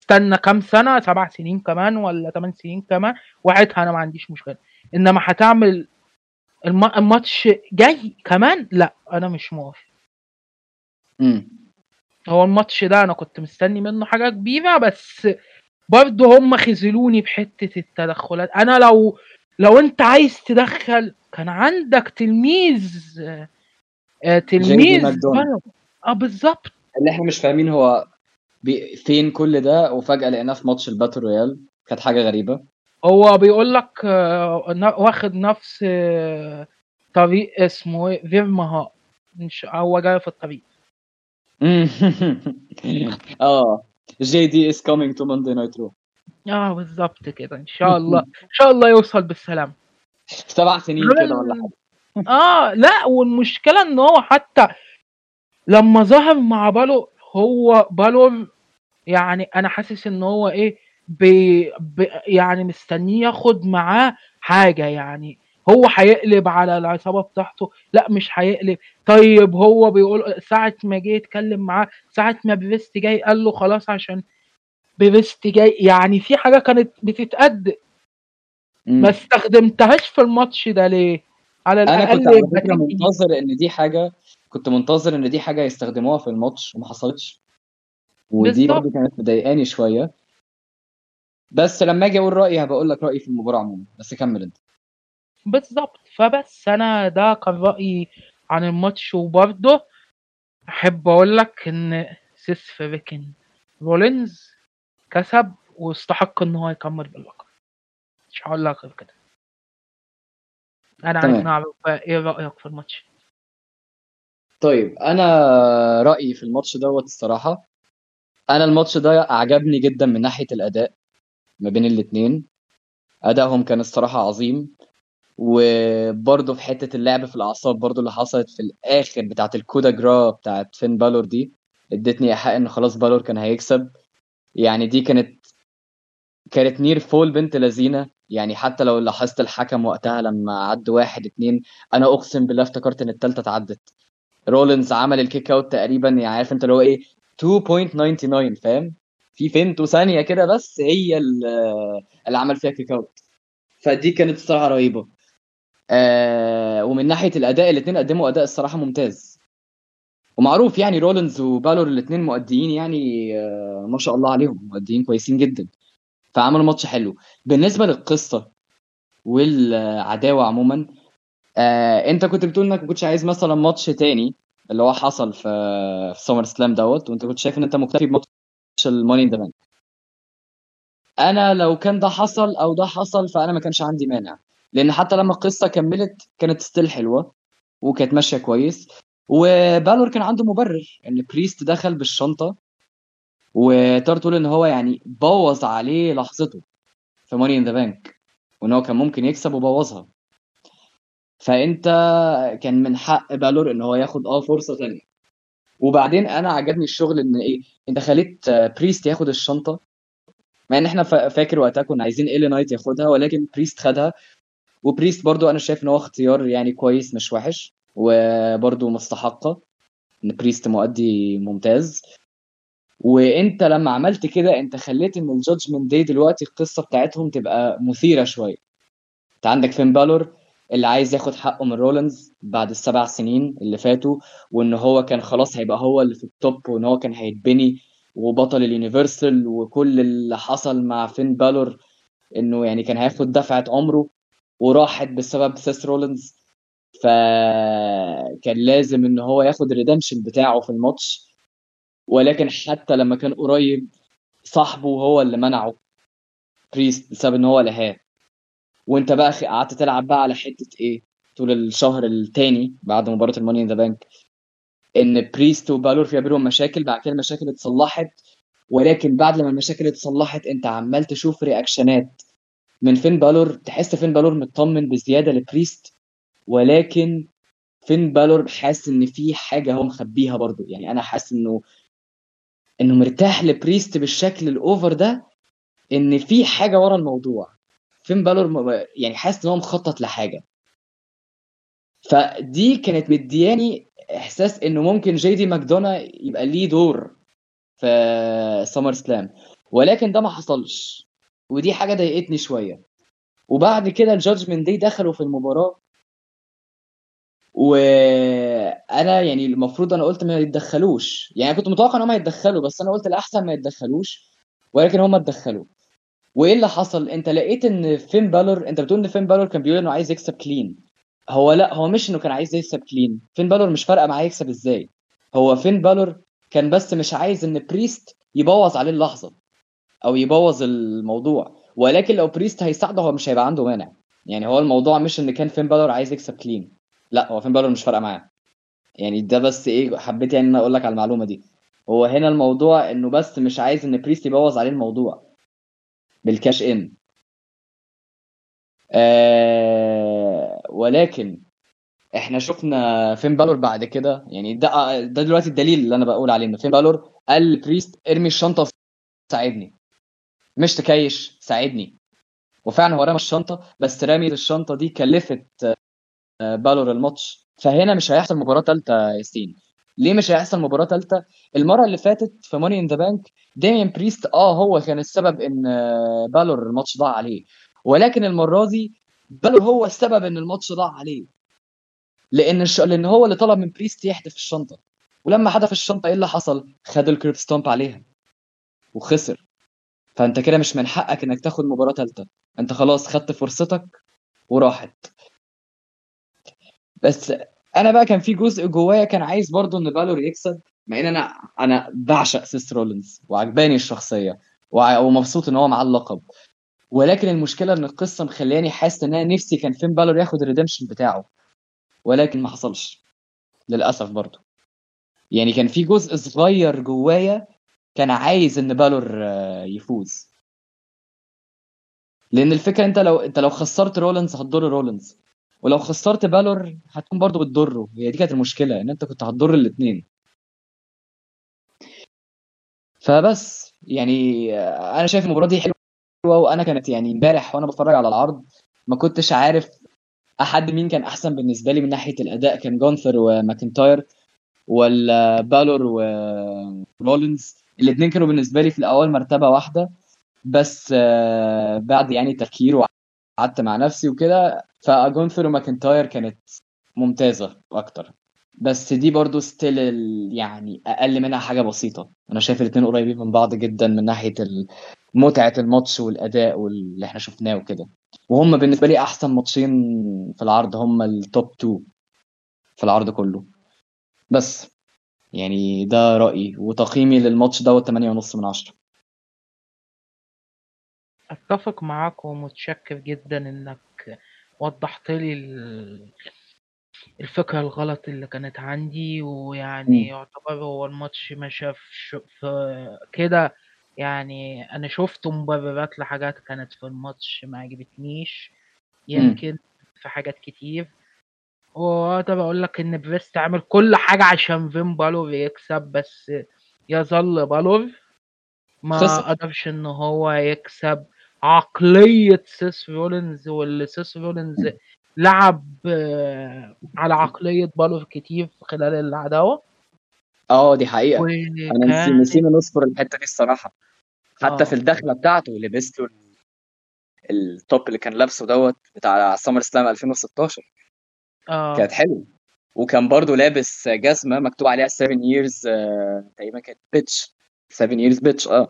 استنى كام سنة؟ سبع سنين كمان ولا ثمان سنين كمان؟ وقتها أنا ما عنديش مشكلة. إنما هتعمل الم- الماتش جاي كمان؟ لا أنا مش موافق. هو الماتش ده أنا كنت مستني منه حاجة كبيرة بس برضه هم خذلوني بحتة التدخلات. أنا لو لو أنت عايز تدخل كان عندك تلميذ تلميذ ماكدونالد. بالور. آه بالظبط. اللي إحنا مش فاهمين هو بي... فين كل ده وفجأة لقيناه في ماتش الباتل رويال. كانت حاجة غريبة. هو بيقول لك آه، واخد نفس آه، طريق اسمه إيه؟ فيرمها مش هو جاي في الطريق. آه. جي دي is coming to Monday Night Raw. آه بالظبط كده. إن شاء الله. إن شاء الله يوصل بالسلامة. سبع سنين كده ولا حاجة. آه لا والمشكلة إن هو حتى لما ظهر مع بالو هو بالور يعني أنا حاسس إن هو إيه بي بي يعني مستنيه ياخد معاه حاجة يعني. هو هيقلب على العصابة بتاعته لا مش هيقلب. طيب هو بيقول ساعة ما جه يتكلم معاه ساعة ما بريست جاي قال له خلاص عشان بريست جاي يعني في حاجة كانت بتتقدم. ما استخدمتهاش في الماتش ده ليه؟ على أنا الأقل كنت على تيجي. منتظر إن دي حاجة كنت منتظر إن دي حاجة يستخدموها في الماتش وما حصلتش. ودي. برضه كانت مضايقاني شوية. بس لما آجي أقول رأيي هبقول لك رأيي في المباراة عموما. بس كمل أنت. بالظبط. فبس أنا ده كان رأيي عن الماتش. وبرضه أحب أقول لك إن سيث freakin رولينز كسب واستحق إن هو يكمل باللقب. مش هقول لك غير كده. أنا عايز. نعرف إيه رأيك في الماتش؟ طيب أنا رأيي في الماتش دوت الصراحة أنا الماتش ده أعجبني جدا من ناحية الأداء ما بين الاتنين. أدائهم كان الصراحة عظيم وبرضه في حتة اللعب في الأعصاب برضه اللي حصلت في الآخر بتاعة ال Coup de Grâce بتاعة فين بالور دي ادتني إيحاء إن خلاص بالور كان هيكسب. يعني دي كانت كانت near fall بنت لذينة. يعني حتى لو لاحظت الحكم وقتها لما عد واحد اتنين أنا أقسم بالله افتكرت إن التالتة اتعدت. رولينز عمل ال kick out تقريبا يعني عارف أنت اللي هو إيه 2.99 فاهم؟ في فيمتو ثانية كده بس هي اللي عمل فيها kick out. فدي كانت الصراحة رهيبة. آه ومن ناحية الأداء الاثنين قدموا أداء الصراحة ممتاز. ومعروف يعني رولينز وبالور الاثنين مؤديين يعني آه ما شاء الله عليهم مؤديين كويسين جدا. فعملوا ماتش حلو. بالنسبة للقصة والعداوة عموما آه أنت كنت بتقول إنك ما كنتش عايز مثلا ماتش تاني اللي هو حصل في في SummerSlam دوت وأنت كنت شايف إن أنت مكتفي ب match ال Money Bank أنا لو كان ده حصل أو ده حصل فأنا ما كانش عندي مانع. لأن حتى لما القصة كملت كانت still حلوة وكانت ماشية كويس. وبالور كان عنده مبرر إن بريست دخل بالشنطة وتقدر تقول إن هو يعني بوظ عليه لحظته في Money in the Bank وإن هو كان ممكن يكسب وبوظها. فأنت كان من حق بالور إن هو ياخد آه فرصة ثانية وبعدين أنا عجبني الشغل إن إيه أنت خليت بريست ياخد الشنطة. مع إن إحنا فاكر وقتها كنا عايزين LA Knight ياخدها ولكن بريست خدها. وبريست برضو أنا شايف إن هو اختيار يعني كويس مش وحش وبرضو مستحقه. إن بريست مؤدي ممتاز. وانت لما عملت كده انت خليت ان ال Judgment Day دلوقتي القصة بتاعتهم تبقى مثيرة شوية. انت عندك فين بالور اللي عايز ياخد حقه من رولنز بعد السبع سنين اللي فاتوا وان هو كان خلاص هيبقى هو اللي في ال top وان هو كان هيتبني وبطل ال Universal وكل اللي حصل مع فين بالور انه يعني كان هياخد دفعة عمره وراحت بسبب سيث رولنز فكان لازم ان هو ياخد ال redemption بتاعه في الماتش. ولكن حتى لما كان قريب صاحبه هو اللي منعه. بريست بسبب إن هو لهاه وأنت بقى قعدت تلعب بقى على حتة إيه؟ طول الشهر الثاني بعد مباراة ال Money in the Bank. إن بريست وبالور في بينهم مشاكل بعد كده المشاكل اتصلحت. ولكن بعد لما المشاكل اتصلحت أنت عمال تشوف reaction ات من فين بالور؟ تحس فين بالور مطمن بزيادة لبريست ولكن فين بالور حاسس إن في حاجة هو مخبيها برضه. يعني أنا حاسس إنه إنه مرتاح لبريست بالشكل ال over ده إن في حاجة ورا الموضوع. فين بالور يعني حاسس إن هو مخطط لحاجة. فدي كانت مدياني إحساس إنه ممكن جي دي ماكدونا يبقى ليه دور في SummerSlam. ولكن ده ما حصلش. ودي حاجة ضايقتني شوية. وبعد كده ال Judgment Day دخلوا في المباراة. وأنا يعني المفروض أنا قلت ما يتدخلوش. يعني كنت متوقع إن هم يتدخلوا بس أنا قلت الاحسن ما يتدخلوش ولكن هم اتدخلوا. وإيه اللي حصل؟ أنت لقيت إن فين بالور أنت بتقول إن فين بالور كان بيقول إنه عايز يكسب clean هو لأ هو مش إنه كان عايز يكسب clean فين بالور مش فارقة معاه يكسب إزاي. هو فين بالور كان بس مش عايز إن بريست يبوظ عليه اللحظة أو يبوظ الموضوع. ولكن لو بريست هيساعده هو مش هيبقى عنده مانع. يعني هو الموضوع مش إن كان فين بالور عايز يكسب clean لا هو فين بالور مش فارقة معاه. يعني ده بس إيه حبيت يعني إن أقول لك على المعلومة دي. هو هنا الموضوع إنه بس مش عايز إن بريست يبوظ عليه الموضوع بال cash in آه ولكن إحنا شفنا فين بالور بعد كده. يعني ده ده دلوقتي الدليل اللي أنا بقول عليه إن فين بالور قال لبريست ارمي الشنطة ساعدني. مش تكيش ساعدني. وفعلا هو رمى الشنطة بس رمي الشنطة دي كلفت بالور الماتش. فهنا مش هيحصل مباراة ثالثه ياسين. ليه مش هيحصل مباراة ثالثه المرة اللي فاتت في Money in the Bank ديميان بريست آه هو كان السبب إن بالور الماتش ضاع عليه. ولكن المرة دي بالور هو السبب إن الماتش ضاع عليه. لأن الش... لأن هو اللي طلب من بريست يحدف الشنطة. ولما حدف الشنطة إيه اللي حصل؟ خد ال curb stomp عليها. وخسر. فأنت كده مش من حقك إنك تاخد مباراة ثالثه أنت خلاص خدت فرصتك وراحت. بس أنا بقى كان في جزء جوايا كان عايز برضو إن بالور يكسب مع إن أنا أنا بعشق سيس رولينز وعجباني الشخصية ومبسوط إن هو معاه اللقب. ولكن المشكلة إن القصة مخلياني حاسس إن أنا نفسي كان فين بالور ياخد ال redemption بتاعه. ولكن ما حصلش. للأسف برضو يعني كان في جزء صغير جوايا كان عايز إن بالور يفوز. لأن الفكرة أنت لو أنت لو خسرت رولينز هتضر رولينز. ولو خسرت بالور هتكون برضو بتضره. هي دي كانت المشكلة إن أنت كنت هتضر الاثنين فبس يعني أنا شايف المباراة دي حلوة وأنا كانت يعني إمبارح وأنا بتفرج على العرض ما كنتش عارف أحد مين كان أحسن بالنسبة لي من ناحية الأداء كان جونثر وماكنتاير ولا بالور ورولينز الاثنين كانوا بالنسبة لي في الأول مرتبة واحدة بس آه، بعد يعني تفكير وقعدت مع نفسي وكده فاجونثر وماكنتاير كانت ممتازة أكتر. بس دي برضو still يعني أقل منها حاجة بسيطة. أنا شايف الاثنين قريبين من بعض جدا من ناحية متعة الماتش والأداء واللي إحنا شفناه وكده. وهم بالنسبة لي أحسن ماتشين في العرض هم ال top 2 في العرض كله. بس يعني ده رأيي. وتقييمي للماتش دوت 8 ونص من 10 أتفق معاك ومتشكر جدا إنك وضحت لي الفكرة الغلط اللي كانت عندي ويعني يعتبر هو الماتش ما شافش كده. يعني أنا شفت مبررات لحاجات كانت في الماتش ما عجبتنيش يمكن في حاجات كتير. وأقدر أقول لك إن بريست عمل كل حاجة عشان فين بالور يكسب بس يظل بالور. ما قدرش إن هو يكسب. عقلية سيس رولينز واللي سيس رولينز لعب آه، على عقلية بالور كتير خلال العداوة. آه دي حقيقة. أنا نسينا نذكر الحتة دي الصراحة. حتى آه. في الدخلة بتاعته لبس له ال top اللي كان لابسه دوت بتاع SummerSlam 2016 آه. كانت حلوة. وكان برضه لابس جزمة مكتوب عليها 7 years آه تقريبا كانت بيتش 7 years بيتش آه.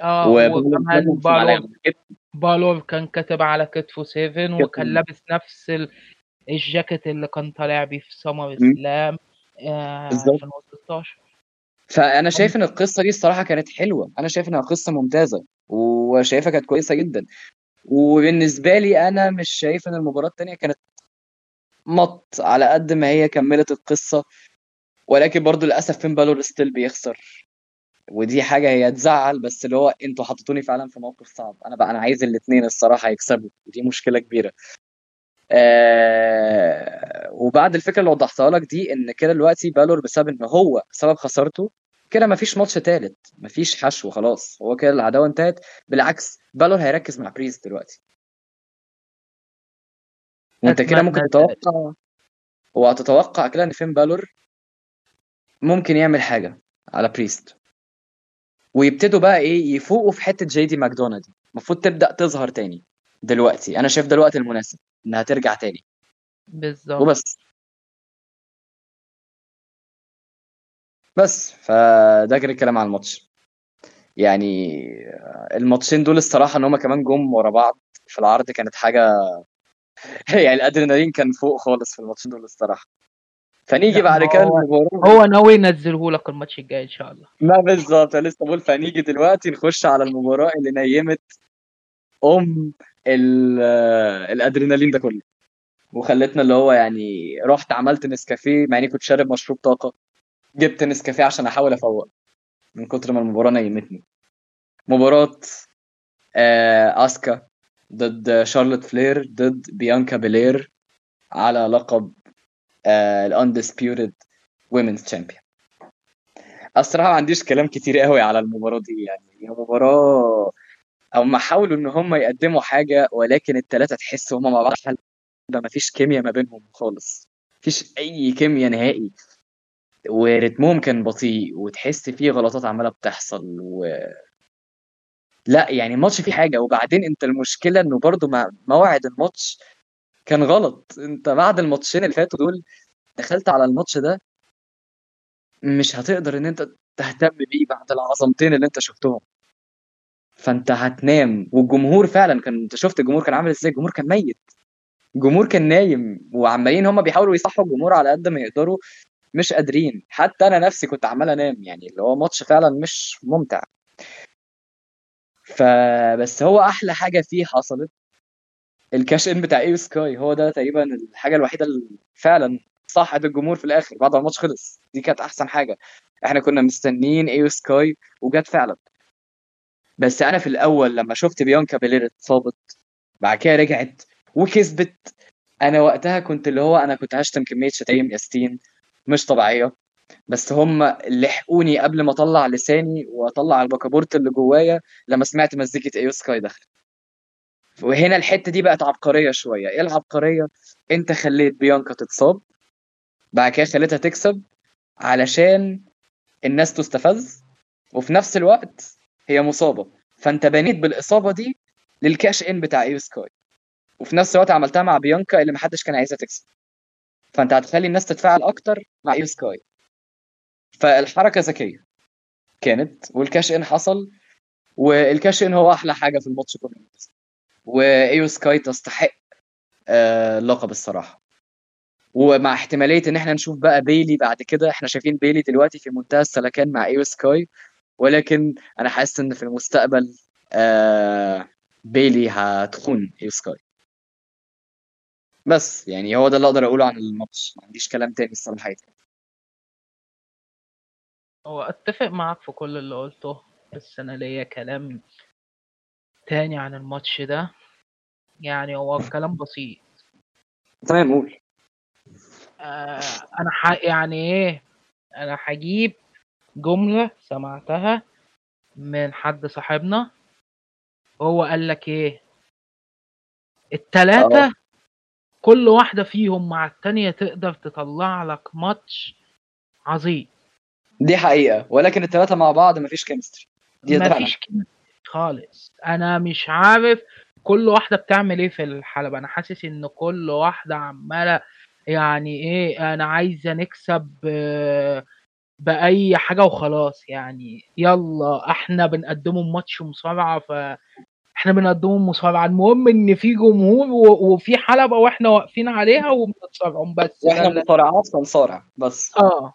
آه وكمان بالور كان كاتب على كتفه 7 وكان لابس نفس الجاكيت اللي كان طالع بيه في سمر سلام آه 2016 فأنا شايف إن القصة دي الصراحة كانت حلوة. أنا شايف إنها قصة ممتازة وشايفها كانت كويسة جدا. وبالنسبة لي أنا مش شايف إن المباراة الثانية كانت مط على قد ما هي كملت القصة ولكن برضو للأسف فين بالور still بيخسر. ودي حاجة هي تزعل بس اللي هو أنتوا حطيتوني فعلا في موقف صعب. أنا بقى أنا عايز الاثنين الصراحة يكسبوا. ودي مشكلة كبيرة. آه وبعد الفكرة اللي وضحتها لك دي إن كده دلوقتي بالور بسبب إن هو سبب خسارته كده مفيش ماتش تالت. مفيش حشو خلاص. هو كده العداوة انتهت. بالعكس بالور هيركز مع بريست دلوقتي. وانت كده ممكن تتوقع وهتتوقع كده إن فين بالور ممكن يعمل حاجة على بريست ويبتدوا بقى إيه يفوقوا في حتة جي دي ماكدونا دي المفروض تبدأ تظهر تاني دلوقتي. أنا شايف ده الوقت المناسب إنها ترجع تاني. بالظبط. وبس. بس. فده كان الكلام عن الماتش. يعني الماتشين دول الصراحة إن هما كمان جم ورا بعض في العرض كانت حاجة يعني الأدرينالين كان فوق خالص في الماتشين دول الصراحة. فنيجي بعد كده هو, هو ناوي ينزله لك الماتش الجاي إن شاء الله. ما بالظبط لسه بقول فنيجي دلوقتي نخش على المباراة اللي نيمت أم الأدرينالين ده كله. وخلتنا اللي هو يعني رحت عملت نسكافيه مع إني كنت شارب مشروب طاقة جبت نسكافيه عشان أحاول أفوق. من كتر ما المباراة نيمتني. مباراة آه أسكا ضد شارلوت فلير ضد بيانكا بيلير على لقب ال Undisputed Women's Champion الصراحة ما عنديش كلام كتير قوي على المباراة دي يعني هي مباراة هم حاولوا إن هم يقدموا حاجة ولكن الثلاثه تحس هم مع بعض ما فيش كيمياء ما بينهم خالص. مفيش أي كيمياء نهائي. ورتمهم كان بطيء وتحس فيه غلطات عمالة بتحصل و لا يعني الماتش فيه حاجة. وبعدين أنت المشكلة إنه برضو موعد الماتش كان غلط. انت بعد الماتشين اللي فاتوا دول دخلت على الماتش ده مش هتقدر ان انت تهتم بيه بعد العظمتين اللي انت شفتهم. فانت هتنام. والجمهور فعلا كان انت شفت الجمهور كان عامل إزاي؟ الجمهور كان ميت. الجمهور كان نايم. وعمالين هم بيحاولوا يصحوا الجمهور على قد ما يقدروا مش قادرين. حتى أنا نفسي كنت عمال أنام يعني اللي هو ماتش فعلا مش ممتع. فبس هو أحلى حاجة فيه حصلت. ال cash in بتاع إيو سكاي هو ده تقريبا الحاجة الوحيدة اللي فعلا صحت الجمهور في الآخر بعد ما الماتش خلص. دي كانت أحسن حاجة. إحنا كنا مستنيين إيو سكاي وجت فعلا. بس أنا في الأول لما شفت بيانكا بيلير اتصابت بعد كده رجعت وكسبت. أنا وقتها كنت اللي هو أنا كنت هشتم كمية شتايم ياستين مش طبيعية. بس هم لحقوني قبل ما أطلع لساني وأطلع البكابورت اللي جوايا لما سمعت مزيكة إيو سكاي دخل وهنا الحتة دي بقت عبقرية شوية. إيه العبقرية؟ أنت خليت بيانكا تتصاب بعد كده خليتها تكسب علشان الناس تستفز وفي نفس الوقت هي مصابة. فأنت بنيت بالإصابة دي لل cash in بتاع إيو سكاي. وفي نفس الوقت عملتها مع بيانكا اللي محدش كان عايزها تكسب. فأنت هتخلي الناس تتفاعل أكتر مع إيو سكاي. فالحركة ذكية كانت وال cash in حصل وال cash in هو أحلى حاجة في الماتش كله. وإيو سكاي تستحق آه، اللقب الصراحة. ومع احتمالية إن إحنا نشوف بقى بيلي بعد كده إحنا شايفين بيلي دلوقتي في منتهى السلكان مع إيو سكاي. ولكن أنا حاسس إن في المستقبل آه بيلي هتخون إيو سكاي. بس يعني هو ده اللي أقدر أقوله عن الماتش. ما عنديش كلام تاني الصراحة. هو أتفق معاك في كل اللي قلته. بس أنا ليا كلام تاني عن الماتش ده؟ يعني هو كلام بسيط. تمام قول. آه أنا ح... يعني إيه؟ أنا هجيب جملة سمعتها من حد صاحبنا. هو قال لك إيه؟ التلاتة آه. كل واحدة فيهم مع التانية تقدر تطلع لك ماتش عظيم. دي حقيقة ولكن الثلاثه مع بعض مفيش كيمستري دي مفيش كده خالص. أنا مش عارف كل واحدة بتعمل إيه في الحلبة. أنا حاسس إن كل واحدة عمالة يعني إيه أنا عايزة نكسب آه، بأي حاجة وخلاص. يعني يلا إحنا بنقدمه ماتش مصارعة ف إحنا بنقدمه مصارعة. المهم إن في جمهور وفي حلبة وإحنا واقفين عليها وبنتصارعوا بس. وإحنا اللي مصارعات فنصارع بس. آه.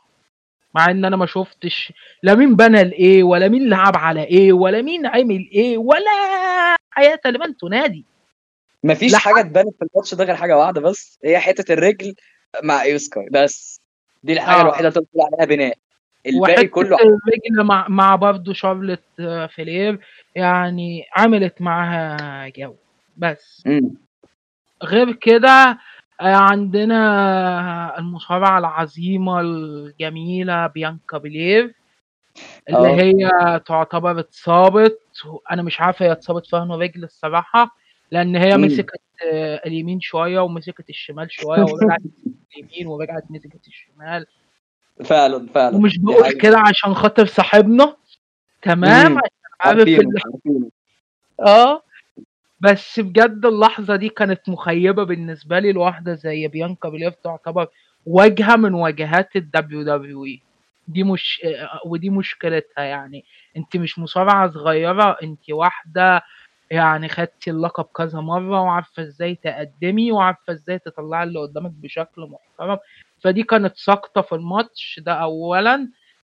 مع إن أنا ما شفتش. لا مين بنى لايه ولا مين لعب على إيه ولا مين عمل إيه ولا حياة لمن تنادي. مفيش لا حاجة اتبنت في الماتش ده غير حاجة واحدة بس هي حتة الرجل مع ايو سكاي بس دي الحاجة آه. الوحيدة اللي تقول عليها بناء. الباقي كله الرجل مع مع برضه شارلوت آه، فلير يعني عملت معاها جو. بس. امم غير كده آه، عندنا المصارعة العظيمة الجميلة بيانكا بلير اللي آه. هي تعتبر اتصابت أنا مش عارفة هي اتصابت إنه رجل الصراحة لأن هي امم مسكت اليمين شوية ومسكت الشمال شوية ورجعت اليمين ورجعت مسكت الشمال. فعلا فعلا. ومش بقول كده عشان خاطر صاحبنا تمام؟ عشان عارف آه. بس بجد اللحظة دي كانت مخيبة بالنسبة لي لواحدة زي بيانكا بلير تعتبر واجهة من واجهات ال WWE. دي مش ودي مشكلتها يعني. انت مش مصارعة صغيرة انت واحدة يعني خدتي اللقب كذا مرة وعارفة إزاي تقدمي وعارفة إزاي تطلعي اللي قدامك بشكل محترم. فدي كانت سقطة في الماتش ده اولا.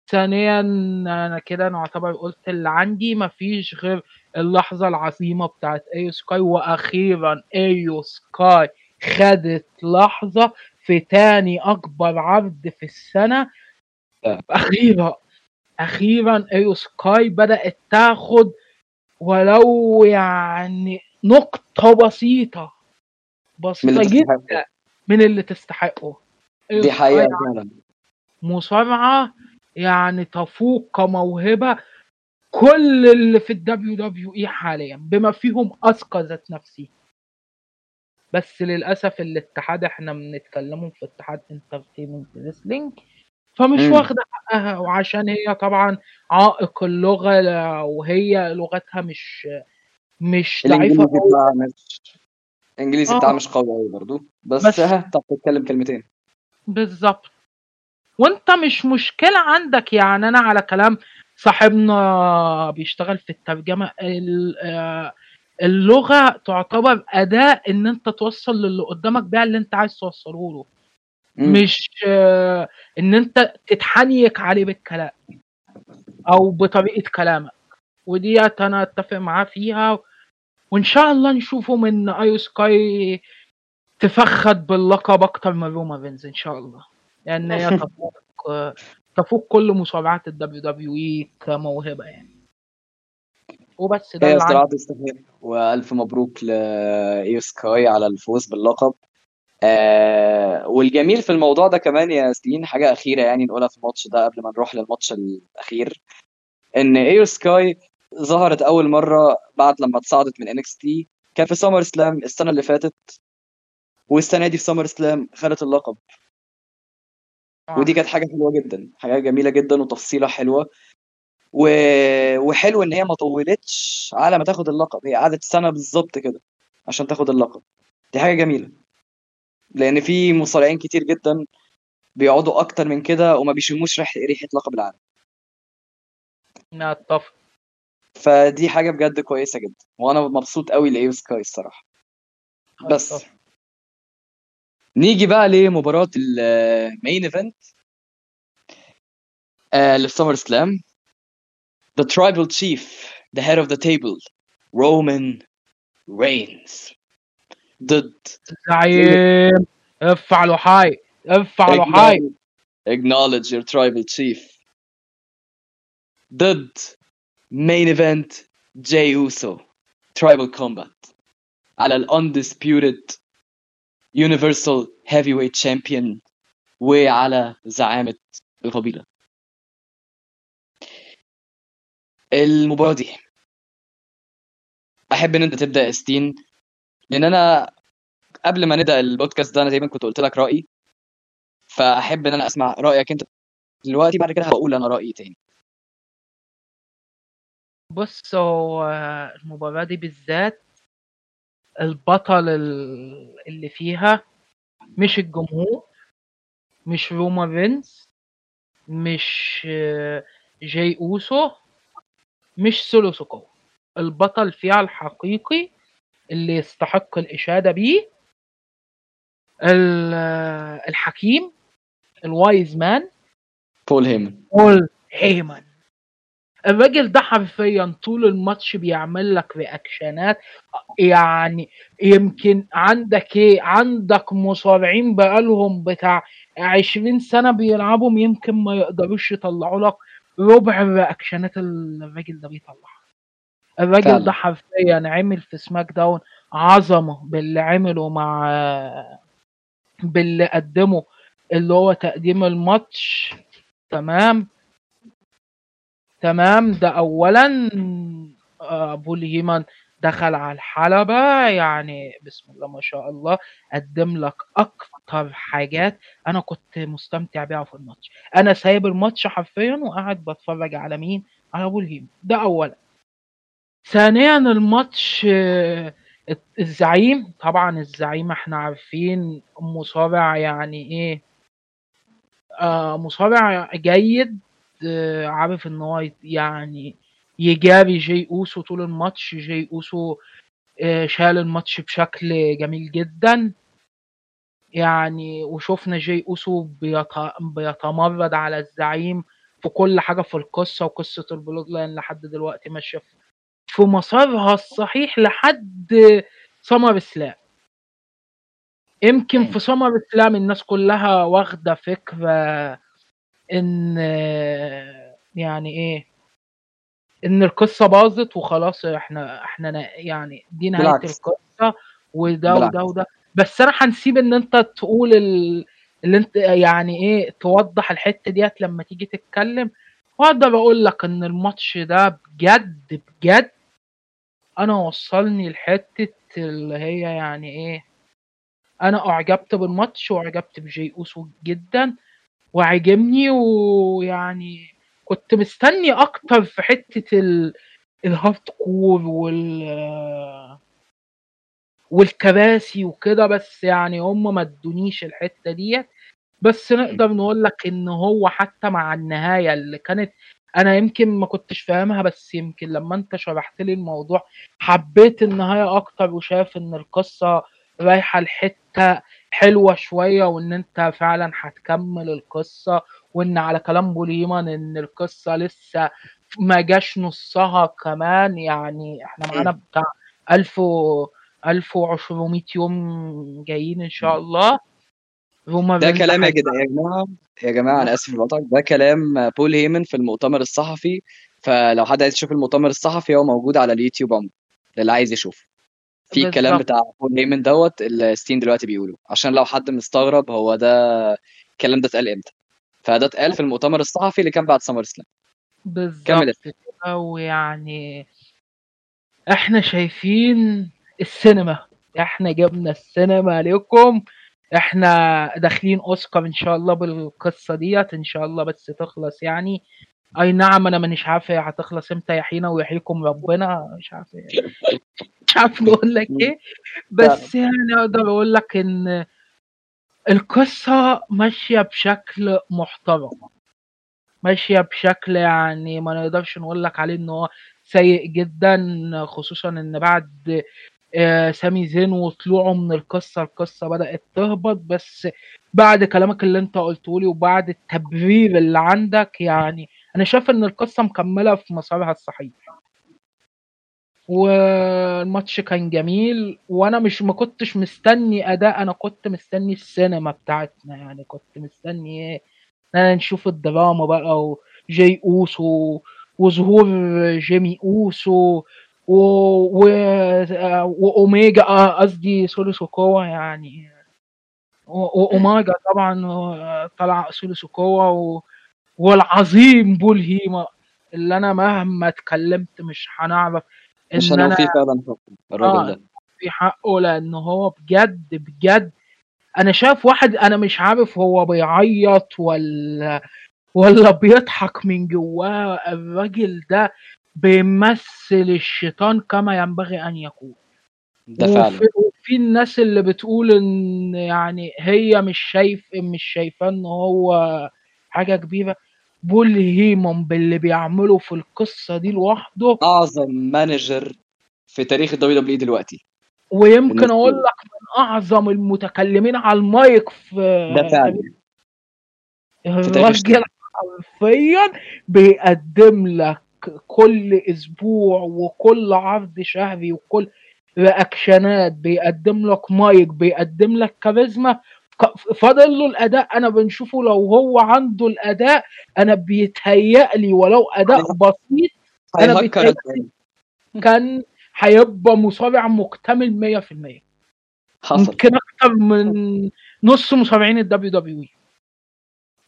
ثانيا أنا كده نعتبر قلت اللي عندي مفيش غير اللحظة العظيمة بتاعت ايو سكاي وأخيرا ايو سكاي خدت لحظة في تاني أكبر عرض في السنة. أخيرا أخيرا ايو سكاي بدأت تاخد ولو يعني بسيطة اللي تستحقه. جدا من اللي تستحقه. دي حقيقة فعلا. مصارعة يعني تفوق كموهبة كل اللي في ال WWE حاليا بما فيهم اسكا ذات نفسي. بس للأسف الاتحاد إحنا بنتكلموا في اتحاد entertainment wrestling فمش واخدة حقها. وعشان هي طبعا عائق اللغة وهي لغتها مش مش ضعيفة الإنجليزي بتاعها آه. مش قوي قوي برضه بس بس ها طب تتكلم كلمتين. بالظبط. وانت مش مشكلة عندك يعني. أنا على كلام صاحبنا بيشتغل في الترجمة ال- آه، اللغة تعتبر أداة إن أنت توصل للي قدامك بيها اللي أنت عايز توصله له. مش آه، إن أنت تتحنيك عليه بالكلام أو بطريقة كلامك. ودي أنا أتفق معاه فيها وإن شاء الله نشوفه من أيو سكاي تحتفظ باللقب أكتر من رومان رينز إن شاء الله. لأن هي تفوق تفوق كل مصارعات ال WWE كموهبة يعني. وبس ده هي اللي عندي. الصراحه تستحق. وألف مبروك لايو سكاي على الفوز باللقب. آه والجميل في الموضوع ده كمان يا سلين حاجة أخيرة يعني نقولها في الماتش ده قبل ما نروح للماتش الأخير. إن إيو سكاي ظهرت أول مرة بعد لما اتصعدت من NXT كان في SummerSlam السنة اللي فاتت والسنة دي في SummerSlam خدت اللقب. ودي آه. كانت حاجة حلوة جدا حاجة جميلة جدا وتفصيلة حلوة. و... وحلو إن هي ما طولتش على ما تاخد اللقب هي قعدت سنة بالظبط كده عشان تاخد اللقب. دي حاجة جميلة. لأن في مصارعين كتير جدا بيقعدوا أكتر من كده وما بيشموش ريحه ريحة لقب العالم. أتفق. فدي حاجة بجد كويسة جدا وأنا مبسوط قوي لايو سكاي الصراحة. بس. نيجي بقى لمباراة ال main event للسمر سلام ذا ترايبل تشيف ذا هيد اوف ذا تيبل رومان رينز ضد. زعيم افعلوا حاي افعلوا حي acknowledge يور tribal تشيف ضد. main event جاي اوسو tribal combat. على ال undisputed Universal Heavyweight Champion وعلى زعامة القبيلة. المباراة دي أحب إن أنت تبدأ ستين لأن أنا قبل ما نبدأ البودكاست ده أنا تقريبا كنت قلت لك رأيي فأحب إن أنا أسمع رأيك أنت دلوقتي بعد كده هقول أنا رأيي تاني. بص هو المباراة دي بالذات البطل ال- اللي فيها مش الجمهور مش رومان رينز مش آه، جاي أوسو مش سولو سوكو. البطل فيها الحقيقي اللي يستحق الإشادة بيه ال- آه، الحكيم ال wise man. بول هيمن. بول هيمن. الراجل ده حرفيا طول الماتش بيعمل لك رياكشنات يعني يمكن عندك إيه؟ عندك مصارعين بقالهم بتاع 20 سنة بيلعبوا يمكن ما يقدروش يطلعوا لك. ربع ال reactions اللي الراجل ده بيطلعها. الراجل. ده حرفيا عمل في سماك داون عظمة باللي عمله مع باللي قدمه اللي هو تقديم الماتش. تمام؟ تمام. ده اولا آه، بول هيمان دخل على الحلبة. يعني بسم الله ما شاء الله قدم لك أكتر حاجات أنا كنت مستمتع بيها في الماتش. أنا سايب الماتش حرفيا وقاعد بتفرج على مين؟ على بول هيمان ده اولا. ثانيا الماتش آه، الزعيم. طبعا الزعيم إحنا عارفين مصارع يعني إيه آه مصارع جيد. عارف إن هو يعني يجاري جاي أوسو طول الماتش جاي أوسو آه شال الماتش بشكل جميل جدا. يعني وشفنا جاي أوسو بيت- بيتمرد على الزعيم في كل حاجة في القصة وقصة ال Bloodline لحد دلوقتي ماشية في- في مسارها الصحيح لحد سمر سلام يمكن في سمر سلام الناس كلها واخدة فكرة إن يعني إيه إن القصة باظت وخلاص إحنا إحنا نا- يعني دي نهاية بالعكس. القصة وده بالعكس. وده وده بس أنا هنسيب إن أنت تقول ال... اللي أنت يعني إيه توضح الحتة ديت لما تيجي تتكلم وأقدر أقول لك إن الماتش ده بجد بجد أنا وصلني لحتة اللي هي يعني إيه أنا أعجبت بالماتش وأعجبت بجي أوسو جدا وعجبني ويعني كنت مستني أكتر في حتة ال... ال hardcore وال والكراسي وكده بس يعني هم ما ادونيش الحتة ديت. بس نقدر نقول لك إن هو حتى مع النهاية اللي كانت أنا يمكن ما كنتش فاهمها بس يمكن لما أنت شرحت لي الموضوع حبيت النهاية أكتر وشايف إن القصة رايحة لحتة حلوة شوية وإن أنت فعلا هتكمل القصة وإن على كلام بوليمان إن القصة لسه ما جاش نصها كمان. يعني إحنا معانا بتاع 1000 و 1400 يوم جايين إن شاء الله. روما ده كلام يا جدعان يا جماعة يا جماعة أنا آسف لقطعك ده كلام بول هيمن في المؤتمر الصحفي. فلو حد عايز يشوف المؤتمر الصحفي هو موجود على اليوتيوب عمو اللي عايز يشوف في الكلام. بتاع بول هيمن دوت اللي ستين دلوقتي بيقوله. عشان لو حد مستغرب هو ده الكلام ده اتقال إمتى؟ فده اتقال في المؤتمر الصحفي اللي كان بعد سمر سلام بالظبط ويعني إحنا شايفين السينما. إحنا جبنا السينما لكم. إحنا داخلين أوسكار إن شاء الله بالقصة ديت إن شاء الله بس تخلص يعني. أي نعم أنا مانيش عارف هتخلص إمتى يحيينا ويحييكم ربنا مش عارف مش عارف أقول لك إيه. بس يعني أقدر أقول لك إن القصة ماشية بشكل محترم. ماشية بشكل يعني ما نقدرش نقول لك عليه إن هو سيء جدا خصوصا إن بعد آه، سامي زين وطلوعه من القصة القصة بدأت تهبط. بس بعد كلامك اللي أنت قلته لي وبعد التبرير اللي عندك يعني أنا شايف إن القصة مكملة في مسارها الصحيح. والماتش كان جميل وأنا مش ما كنتش مستني أداء أنا كنت مستني السينما بتاعتنا يعني كنت مستني إيه ان نشوف الدراما بقى وجاي أوسو وظهور جيمي أوسو و... و... وأوماجا قصدي سولو سيكوا يعني. وأوماجا طبعا طلع سولو سيكوا و... والعظيم بول هيمن اللي أنا مهما اتكلمت مش هنعرف مش أنا في فعلا الراجل آه ده. في حقه لأن هو بجد بجد أنا شايف واحد أنا مش عارف هو بيعيط ولا ولا بيضحك من جواه. الراجل ده بيمثل الشيطان كما ينبغي أن يكون. ده فعلا. وفي, وفي الناس اللي بتقول إن يعني هي مش شايف مش شايفاه إن هو حاجة كبيرة. بول هيمن باللي بيعمله في القصة دي لوحده. أعظم manager في تاريخ ال WW دلوقتي. ويمكن أقول لك من أعظم المتكلمين على المايك في ده فعلا. الراجل حرفيا بيقدم لك كل أسبوع وكل عرض شهري وكل رياكشنات بيقدم لك مايك بيقدم لك كاريزما فاضل له الأداء أنا بنشوفه لو هو عنده الأداء أنا بيتهيأ لي ولو أداء بسيط أنا بيتهيأ كان هيبقى مصارع مكتمل 100% حصل. يمكن أكتر من نص مصارعين ال WW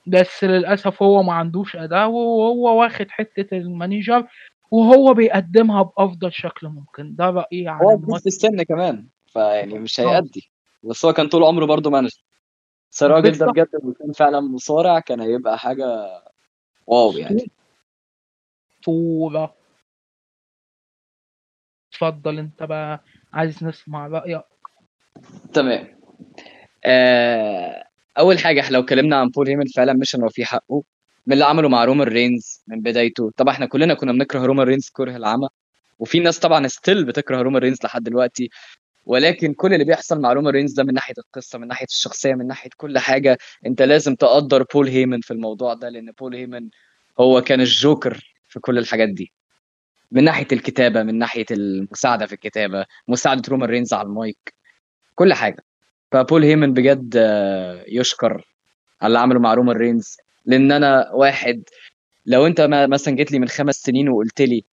بس للأسف هو ما عندوش أداء وهو واخد حتة ال manager وهو بيقدمها بأفضل شكل ممكن. ده رأيي عن هو في السن كمان فيعني مش هيأدي. بس هو كان طول عمره برضه manager. بس الراجل ده بجد لو كان فعلا مصارع كان هيبقى حاجة wow يعني. طولة اتفضل أنت بقى عايز نسمع رأيك. تمام. آه أول حاجة لو اتكلمنا عن بول هيمن فعلا مش إنه في حقه. من اللي عمله مع رومان رينز من بدايته. طبعا إحنا كلنا كنا بنكره رومان رينز كره العمى. وفي ناس طبعا still بتكره رومان رينز لحد دلوقتي. ولكن كل اللي بيحصل مع رومان رينز ده من ناحية القصة من ناحية الشخصية من ناحية كل حاجة انت لازم تقدر بول هيمن في الموضوع ده لأن بول هيمن هو كان الجوكر في كل الحاجات دي. من ناحية الكتابة من ناحية المساعدة في الكتابة مساعدة رومان رينز على المايك كل حاجة. فبول هيمن بجد آه، يشكر على اللي عمله مع رومان رينز. لأن أنا واحد لو أنت مثلا جيت لي من خمس سنين وقلت لي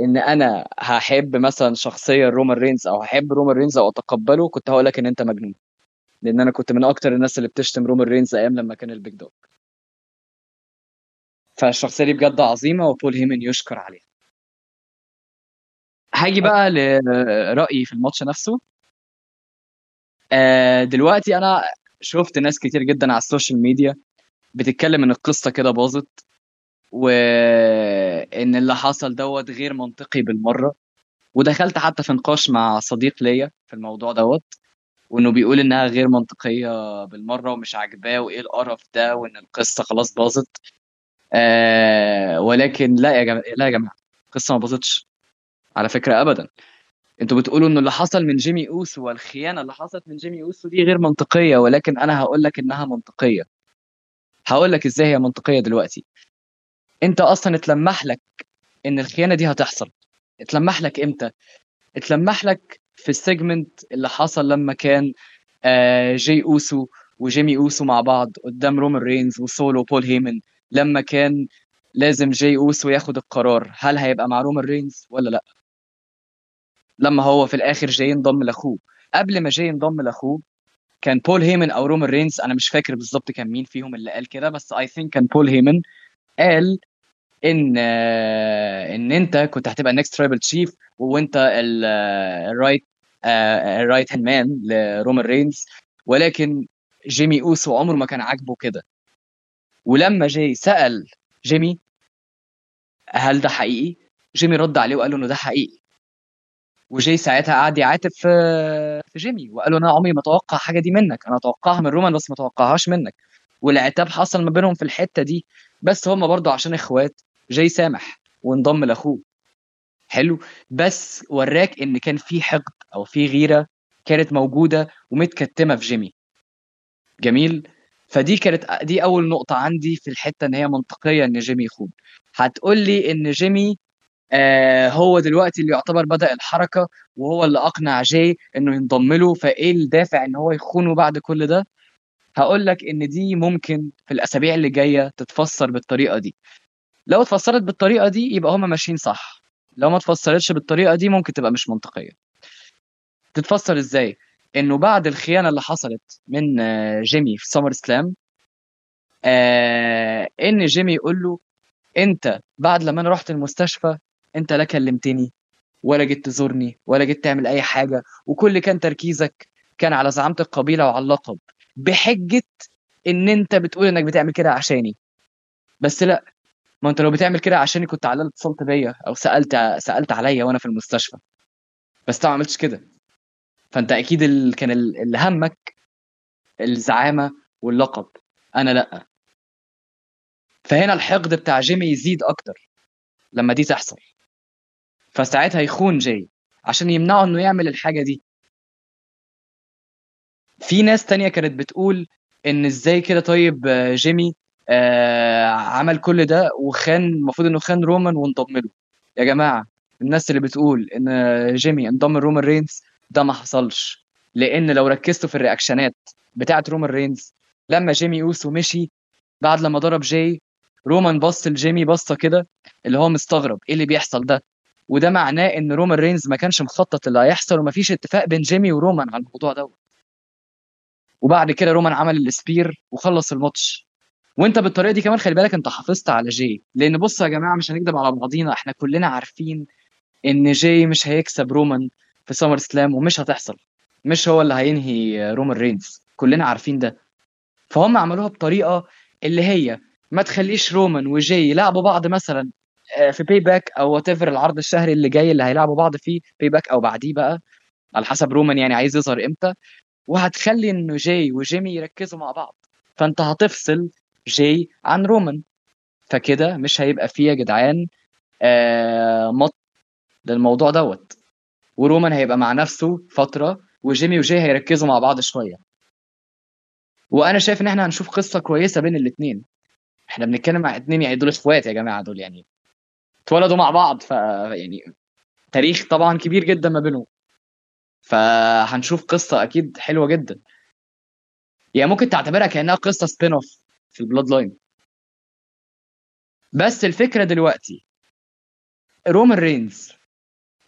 إن أنا هحب مثلا شخصية رومان رينز أو هحب رومان رينز أو أتقبله كنت هقول لك إن أنت مجنون. لأن أنا كنت من أكتر الناس اللي بتشتم رومان رينز أيام لما كان ال Big Dog فالشخصية دي بجد عظيمة وبول هيمن يشكر عليها. هاجي بقى لرأيي في الماتش نفسه. آه، دلوقتي أنا شفت ناس كتير جدا على ال social media بتتكلم إن القصة كده باظت. وإن اللي حصل دوت غير منطقي بالمرة. ودخلت حتى في نقاش مع صديق ليا في الموضوع دوت وإنه بيقول إنها غير منطقية بالمرة ومش عاجباه وإيه القرف ده وإن القصة خلاص باظت. آه ولكن لا يا جماعة لا يا جماعة القصة ما باظتش على فكرة ابدا. أنتوا بتقولوا ان اللي حصل من جيمي أوسو والخيانة اللي حصلت من جيمي أوسو دي غير منطقية ولكن أنا هقول لك إنها منطقية. هقول لك إزاي هي منطقية دلوقتي. انت أصلا اتلمح لك ان الخيانة دي هتحصل. اتلمح لك إمتى؟ اتلمح لك في ال segment اللي حصل لما كان آه جاي أوسو وجيمي أوسو مع بعض قدام رومان رينز وسولو بول هيمن. لما كان لازم جي أوسو ياخد القرار هل هيبقى مع رومان رينز ولا لأ. لما هو في الآخر جاي ينضم لأخوه. قبل ما جاي ينضم لأخوه كان بول هيمن أو رومان رينز أنا مش فاكر بالظبط كان مين فيهم اللي قال كده بس I think كان بول هيمن قال إن آه، إن أنت كنت هتبقى next Tribal Chief وأنت ال right ال right hand man لرومان رينز. ولكن جيمي أوسو عمره ما كان عاجبه كده. ولما جاي سأل جيمي هل ده حقيقي جيمي رد عليه وقال له إنه ده حقيقي. وجاي ساعتها قعد يعاتب في في جيمي وقال له أنا عمري ما أتوقع حاجة دي منك. أنا أتوقعها من رومان بس ما أتوقعهاش منك. والعتاب حصل ما بينهم في الحتة دي. بس هم برضو عشان إخوات جاي سامح وانضم لأخوه. حلو. بس وراك إن كان في حقد أو في غيرة كانت موجودة ومتكتمة في جيمي. جميل؟ فدي كانت دي أول نقطة عندي في الحتة إن هي منطقية إن جيمي يخون. هتقول لي إن جيمي آه هو دلوقتي اللي يعتبر بدأ الحركة وهو اللي أقنع جاي إنه ينضم له فإيه الدافع إن هو يخونه بعد كل ده؟ هقول لك إن دي ممكن في الأسابيع اللي جاية تتفسر بالطريقة دي. لو اتفسرت بالطريقة دي يبقى هما ماشيين صح. لو ما اتفسرتش بالطريقة دي ممكن تبقى مش منطقية. تتفسر إزاي؟ انه بعد الخيانة اللي حصلت من آه، جيمي في سمر سلام آه ان جيمي يقول له انت بعد لما أنا رحت المستشفى انت لا كلمتني ولا جيت تزورني ولا جيت تعمل اي حاجة وكل كان تركيزك كان على زعامة القبيلة وعلى اللقب بحجة ان انت بتقول انك بتعمل كده عشاني. بس لا ما انت لو بتعمل كده عشاني كنت على اتصلت بيا أو سالت سألت عليا وأنا في المستشفى. بس انت ما عملتش كده. فانت أكيد ال... كان ال- اللي همك الزعامة واللقب. أنا لأ. فهنا الحقد بتاع جيمي يزيد أكتر لما دي تحصل. فساعتها يخون جاي عشان يمنعه إنه يعمل الحاجة دي. في ناس تانية كانت بتقول إن إزاي كده طيب آه، جيمي آه عمل كل ده وخان المفروض إنه خان رومان وانضم له يا جماعة الناس اللي بتقول إن جيمي انضم لرومان رينز ده ما حصلش. لأن لو ركزتوا في ال reaction ات بتاعه رومان رينز لما جيمي أوسو مشي بعد لما ضرب جاي رومان بص لجيمي بصة كده اللي هو مستغرب إيه اللي بيحصل ده؟ وده معناه إن رومان رينز ما كانش مخطط اللي هيحصل ومفيش اتفاق بين جيمي ورومان على الموضوع دوت. وبعد كده رومان عمل ال spear وخلص الماتش. وانت بالطريقة دي كمان خلي بالك انت حافظت على جاي لأن بص يا جماعة مش هنكدب على بعضينا إحنا كلنا عارفين إن جاي مش هيكسب رومان في سمر سلام ومش هتحصل. مش هو اللي هينهي رومان رينز. كلنا عارفين ده. فهم عملوها بطريقة اللي هي ما تخليش رومان وجاي يلعبوا بعض مثلا آه، في Payback أو what العرض الشهري اللي جاي اللي هيلعبوا بعض فيه Payback أو بعديه بقى على حسب رومان يعني عايز يظهر إمتى. وهتخلي إنه جاي وجيمي يركزوا مع بعض. فأنت هتفصل جاي عن رومان فكده مش هيبقى فيه يا جدعان آه مط للموضوع دوت. ورومان هيبقى مع نفسه فترة وجيمي وجاي هيركزوا مع بعض شوية. وأنا شايف إن إحنا هنشوف قصة كويسة بين الاثنين إحنا بنتكلم عن اتنين يعني دول إخوات يا جماعة دول يعني اتولدوا مع بعض ف يعني تاريخ طبعا كبير جدا ما بينهم. فهنشوف قصة أكيد حلوة جدا. يعني ممكن تعتبرها كأنها قصة spin-off في ال Bloodline بس الفكرة دلوقتي رومان رينز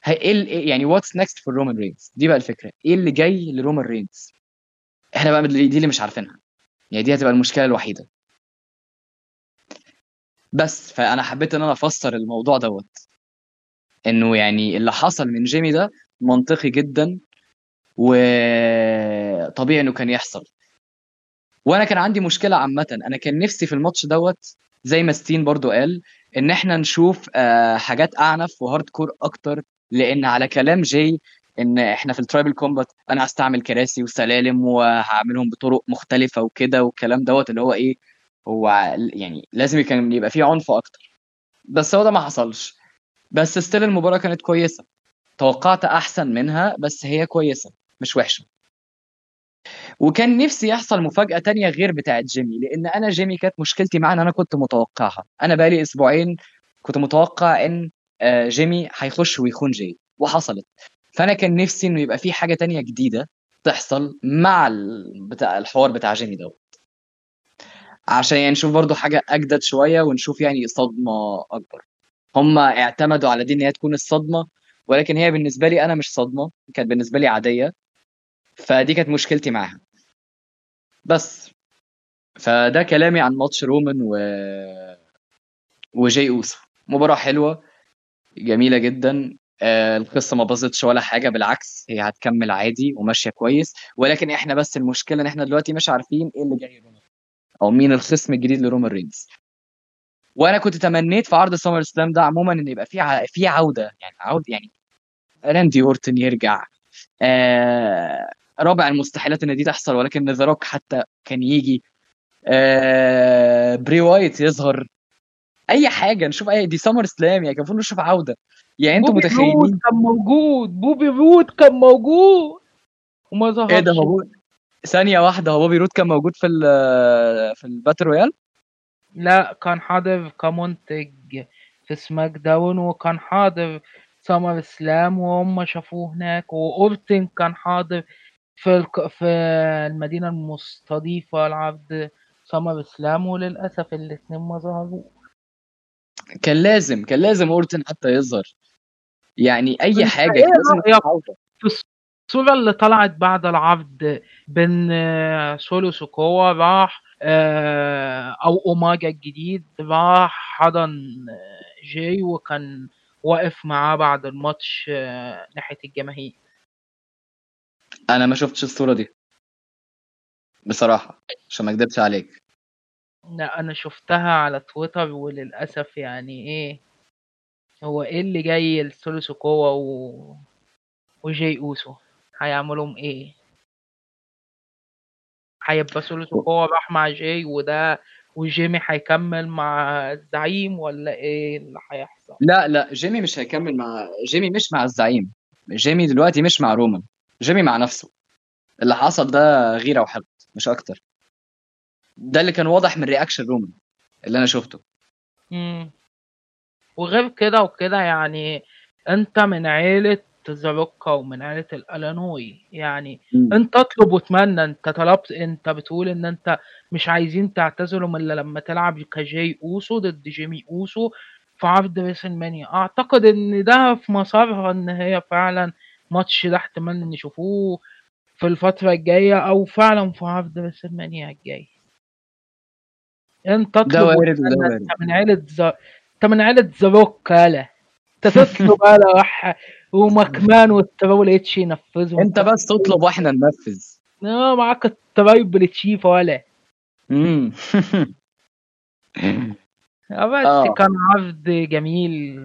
هي ال- يعني what's next for رومان رينز دي بقى الفكرة. إيه اللي جاي لرومان رينز؟ إحنا بقى دي اللي مش عارفينها. يعني دي هتبقى المشكلة الوحيدة. بس فأنا حبيت إن أنا أفسر الموضوع دوت. إنه يعني اللي حصل من جيمي ده منطقي جدا وطبيعي إنه كان يحصل. وأنا كان عندي مشكلة عامة. أنا كان نفسي في الماتش دوت زي ما ستين برضو قال إن إحنا نشوف آه، حاجات أعنف و hardcore أكتر لأن على كلام جاي إن إحنا في ال Tribal Combat أنا هستعمل كراسي وسلالم وهعملهم بطرق مختلفة وكده والكلام دوت اللي هو إيه هو يعني لازم كان يبقى فيه عنف أكتر. بس هو ده ما حصلش. بس still المباراة كانت كويسة. توقعت أحسن منها بس هي كويسة مش وحشة. وكان نفسي يحصل مفاجأة تانية غير بتاعة جيمي لأن أنا جيمي كانت مشكلتي معاه ان أنا كنت متوقعها. أنا بقالي أسبوعين كنت متوقع إن آه، جيمي هيخش ويخون جاي وحصلت. فأنا كان نفسي إنه يبقى في حاجة تانية جديدة تحصل مع بتاع الحوار بتاع جيمي دوت. عشان يعني نشوف برضو حاجة أجدد شوية ونشوف يعني صدمة أكبر. هم اعتمدوا على دي إن هي تكون الصدمة ولكن هي بالنسبة لي أنا مش صدمة كانت بالنسبة لي عادية. فدي كانت مشكلتي معاها. بس. فده كلامي عن ماتش رومان و وجاي اوسو مباراة حلوة جميلة جدا. آه، القصة ما باظتش ولا حاجة بالعكس هي هتكمل عادي وماشية كويس. ولكن إحنا بس المشكلة إن إحنا دلوقتي مش عارفين إيه اللي جاي رومان. أو مين الخصم الجديد لرومان رينز. وأنا كنت تمنيت في عرض سمر سلام ده عموما إن يبقى في ع... في عودة. يعني عوده يعني راندي أورتن يرجع. آه... رابع المستحيلات إن دي تحصل ولكن ذا روك حتى كان يجي. آه... بري وايت يظهر. أي حاجة نشوف أي دي سمر سلام يعني كان المفروض نشوف عودة. يعني أنتوا بوبي متخيلين؟ روود كان موجود. بوبي رود كان موجود. وما ظهرش. إيه ده هو ثانية واحدة هو بوبي رود كان موجود في ال في ال battle royal لا كان حاضر كمنتج في سماك داون وكان حاضر سمر سلام وهم شافوه هناك وأورتن كان حاضر في. في المدينة المستضيفة لعرض سمر سلام وللأسف الاتنين ما ظهروا كان لازم كان لازم أورتن حتى يظهر يعني أي حاجة كان لازم. الصورة اللي طلعت بعد العرض بين آه، سولو سوكوا راح آه، أو أوماجا الجديد راح حضن آه، جاي وكان واقف معاه بعد الماتش ناحية الجماهير أنا ما شفتش الصورة دي. بصراحة عشان ما أكدبش عليك. لا أنا شفتها على تويتر وللأسف يعني إيه هو إيه اللي جاي لسولو سوكوا و... وجاي أوسو؟ هيعملهم إيه؟ هيبقى سولو سوكوا راح مع جاي وده وجيمي هيكمل مع الزعيم ولا إيه اللي هيحصل؟ لا لا جيمي مش هيكمل مع جيمي مش مع الزعيم. جيمي دلوقتي مش مع رومان. جيمي مع نفسه. اللي حصل ده غيرة وحقد مش أكتر. ده اللي كان واضح من reaction رومان اللي أنا شفته. مم. وغير كده وكده يعني أنت من عيلة ذا روك ومن عيلة الأنواعي. يعني أنت اطلب وأتمنى أنت طلبت أنت بتقول إن أنت مش عايزين تعتزلوا الا لما تلعب كجاي أوسو ضد جيمي أوسو في عرض ريسل مانيا أعتقد إن ده في مسارها إن هي فعلا ماتش ده احتمال نشوفوه في الفترة الجاية أو فعلا في عرض ريسل مانيا الجاي وارد انت من عيلة ز... انت من عيلة زاروك يالا انت تطلب يالا وح... ومكمان والترول اتش ينفذوا أنت بس تطلب وإحنا ننفذ. آه معاك الترايبل تشيف ولا امم بس آه. كان عرض جميل.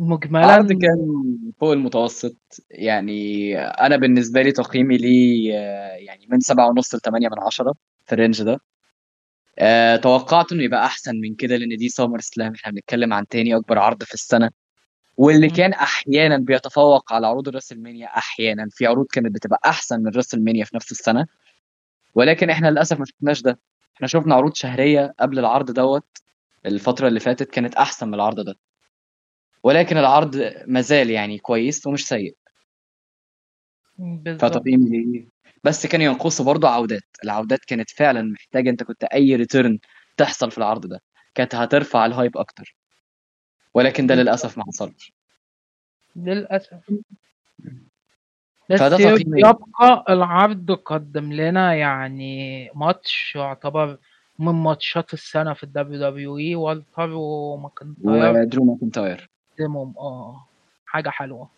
مجملا عرض كان فوق المتوسط. يعني أنا بالنسبة لي تقييمي ليه آه، يعني من سبعة ونص لثمانية من عشرة في الرينج ده. آه، توقعت إنه يبقى أحسن من كده لأن دي سامر سلام إحنا بنتكلم عن تاني أكبر عرض في السنة. واللي مم. كان أحيانا بيتفوق على عروض الراسلمانيا أحيانا في عروض كانت بتبقى أحسن من راسلمانيا في نفس السنة. ولكن إحنا للأسف ما شفناش ده. إحنا شفنا عروض شهرية قبل العرض دوت. الفترة اللي فاتت كانت أحسن من العرض ده. ولكن العرض مازال يعني كويس ومش سيء. بالظبط. فتقييمي ليه بس كان ينقصه برضه عودات. العودات كانت فعلا محتاجة أنت كنت أي return تحصل في العرض ده. كانت هترفع ال hype أكتر. ولكن ده للأسف ما حصلش. للأسف. بس تقييمي يبقى العرض قدم لنا يعني ماتش يعتبر من ماتشات السنة في ال WWE والتر وماكنتاير. ودرو ماكنتاير. قدمهم آه حاجة حلوة.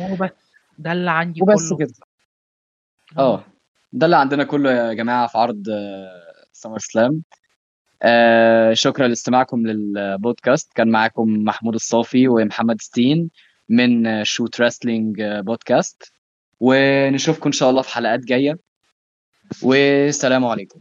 وبس ده اللي عندي وبس كله. كده. آه. ده اللي عندنا كله يا جماعة في عرض SummerSlam. آه شكرا لاستماعكم للبودكاست. كان معاكم محمود الصافي ومحمد ستين من شوت ريسلينج بودكاست ونشوفكم إن شاء الله في حلقات جاية. والسلام عليكم.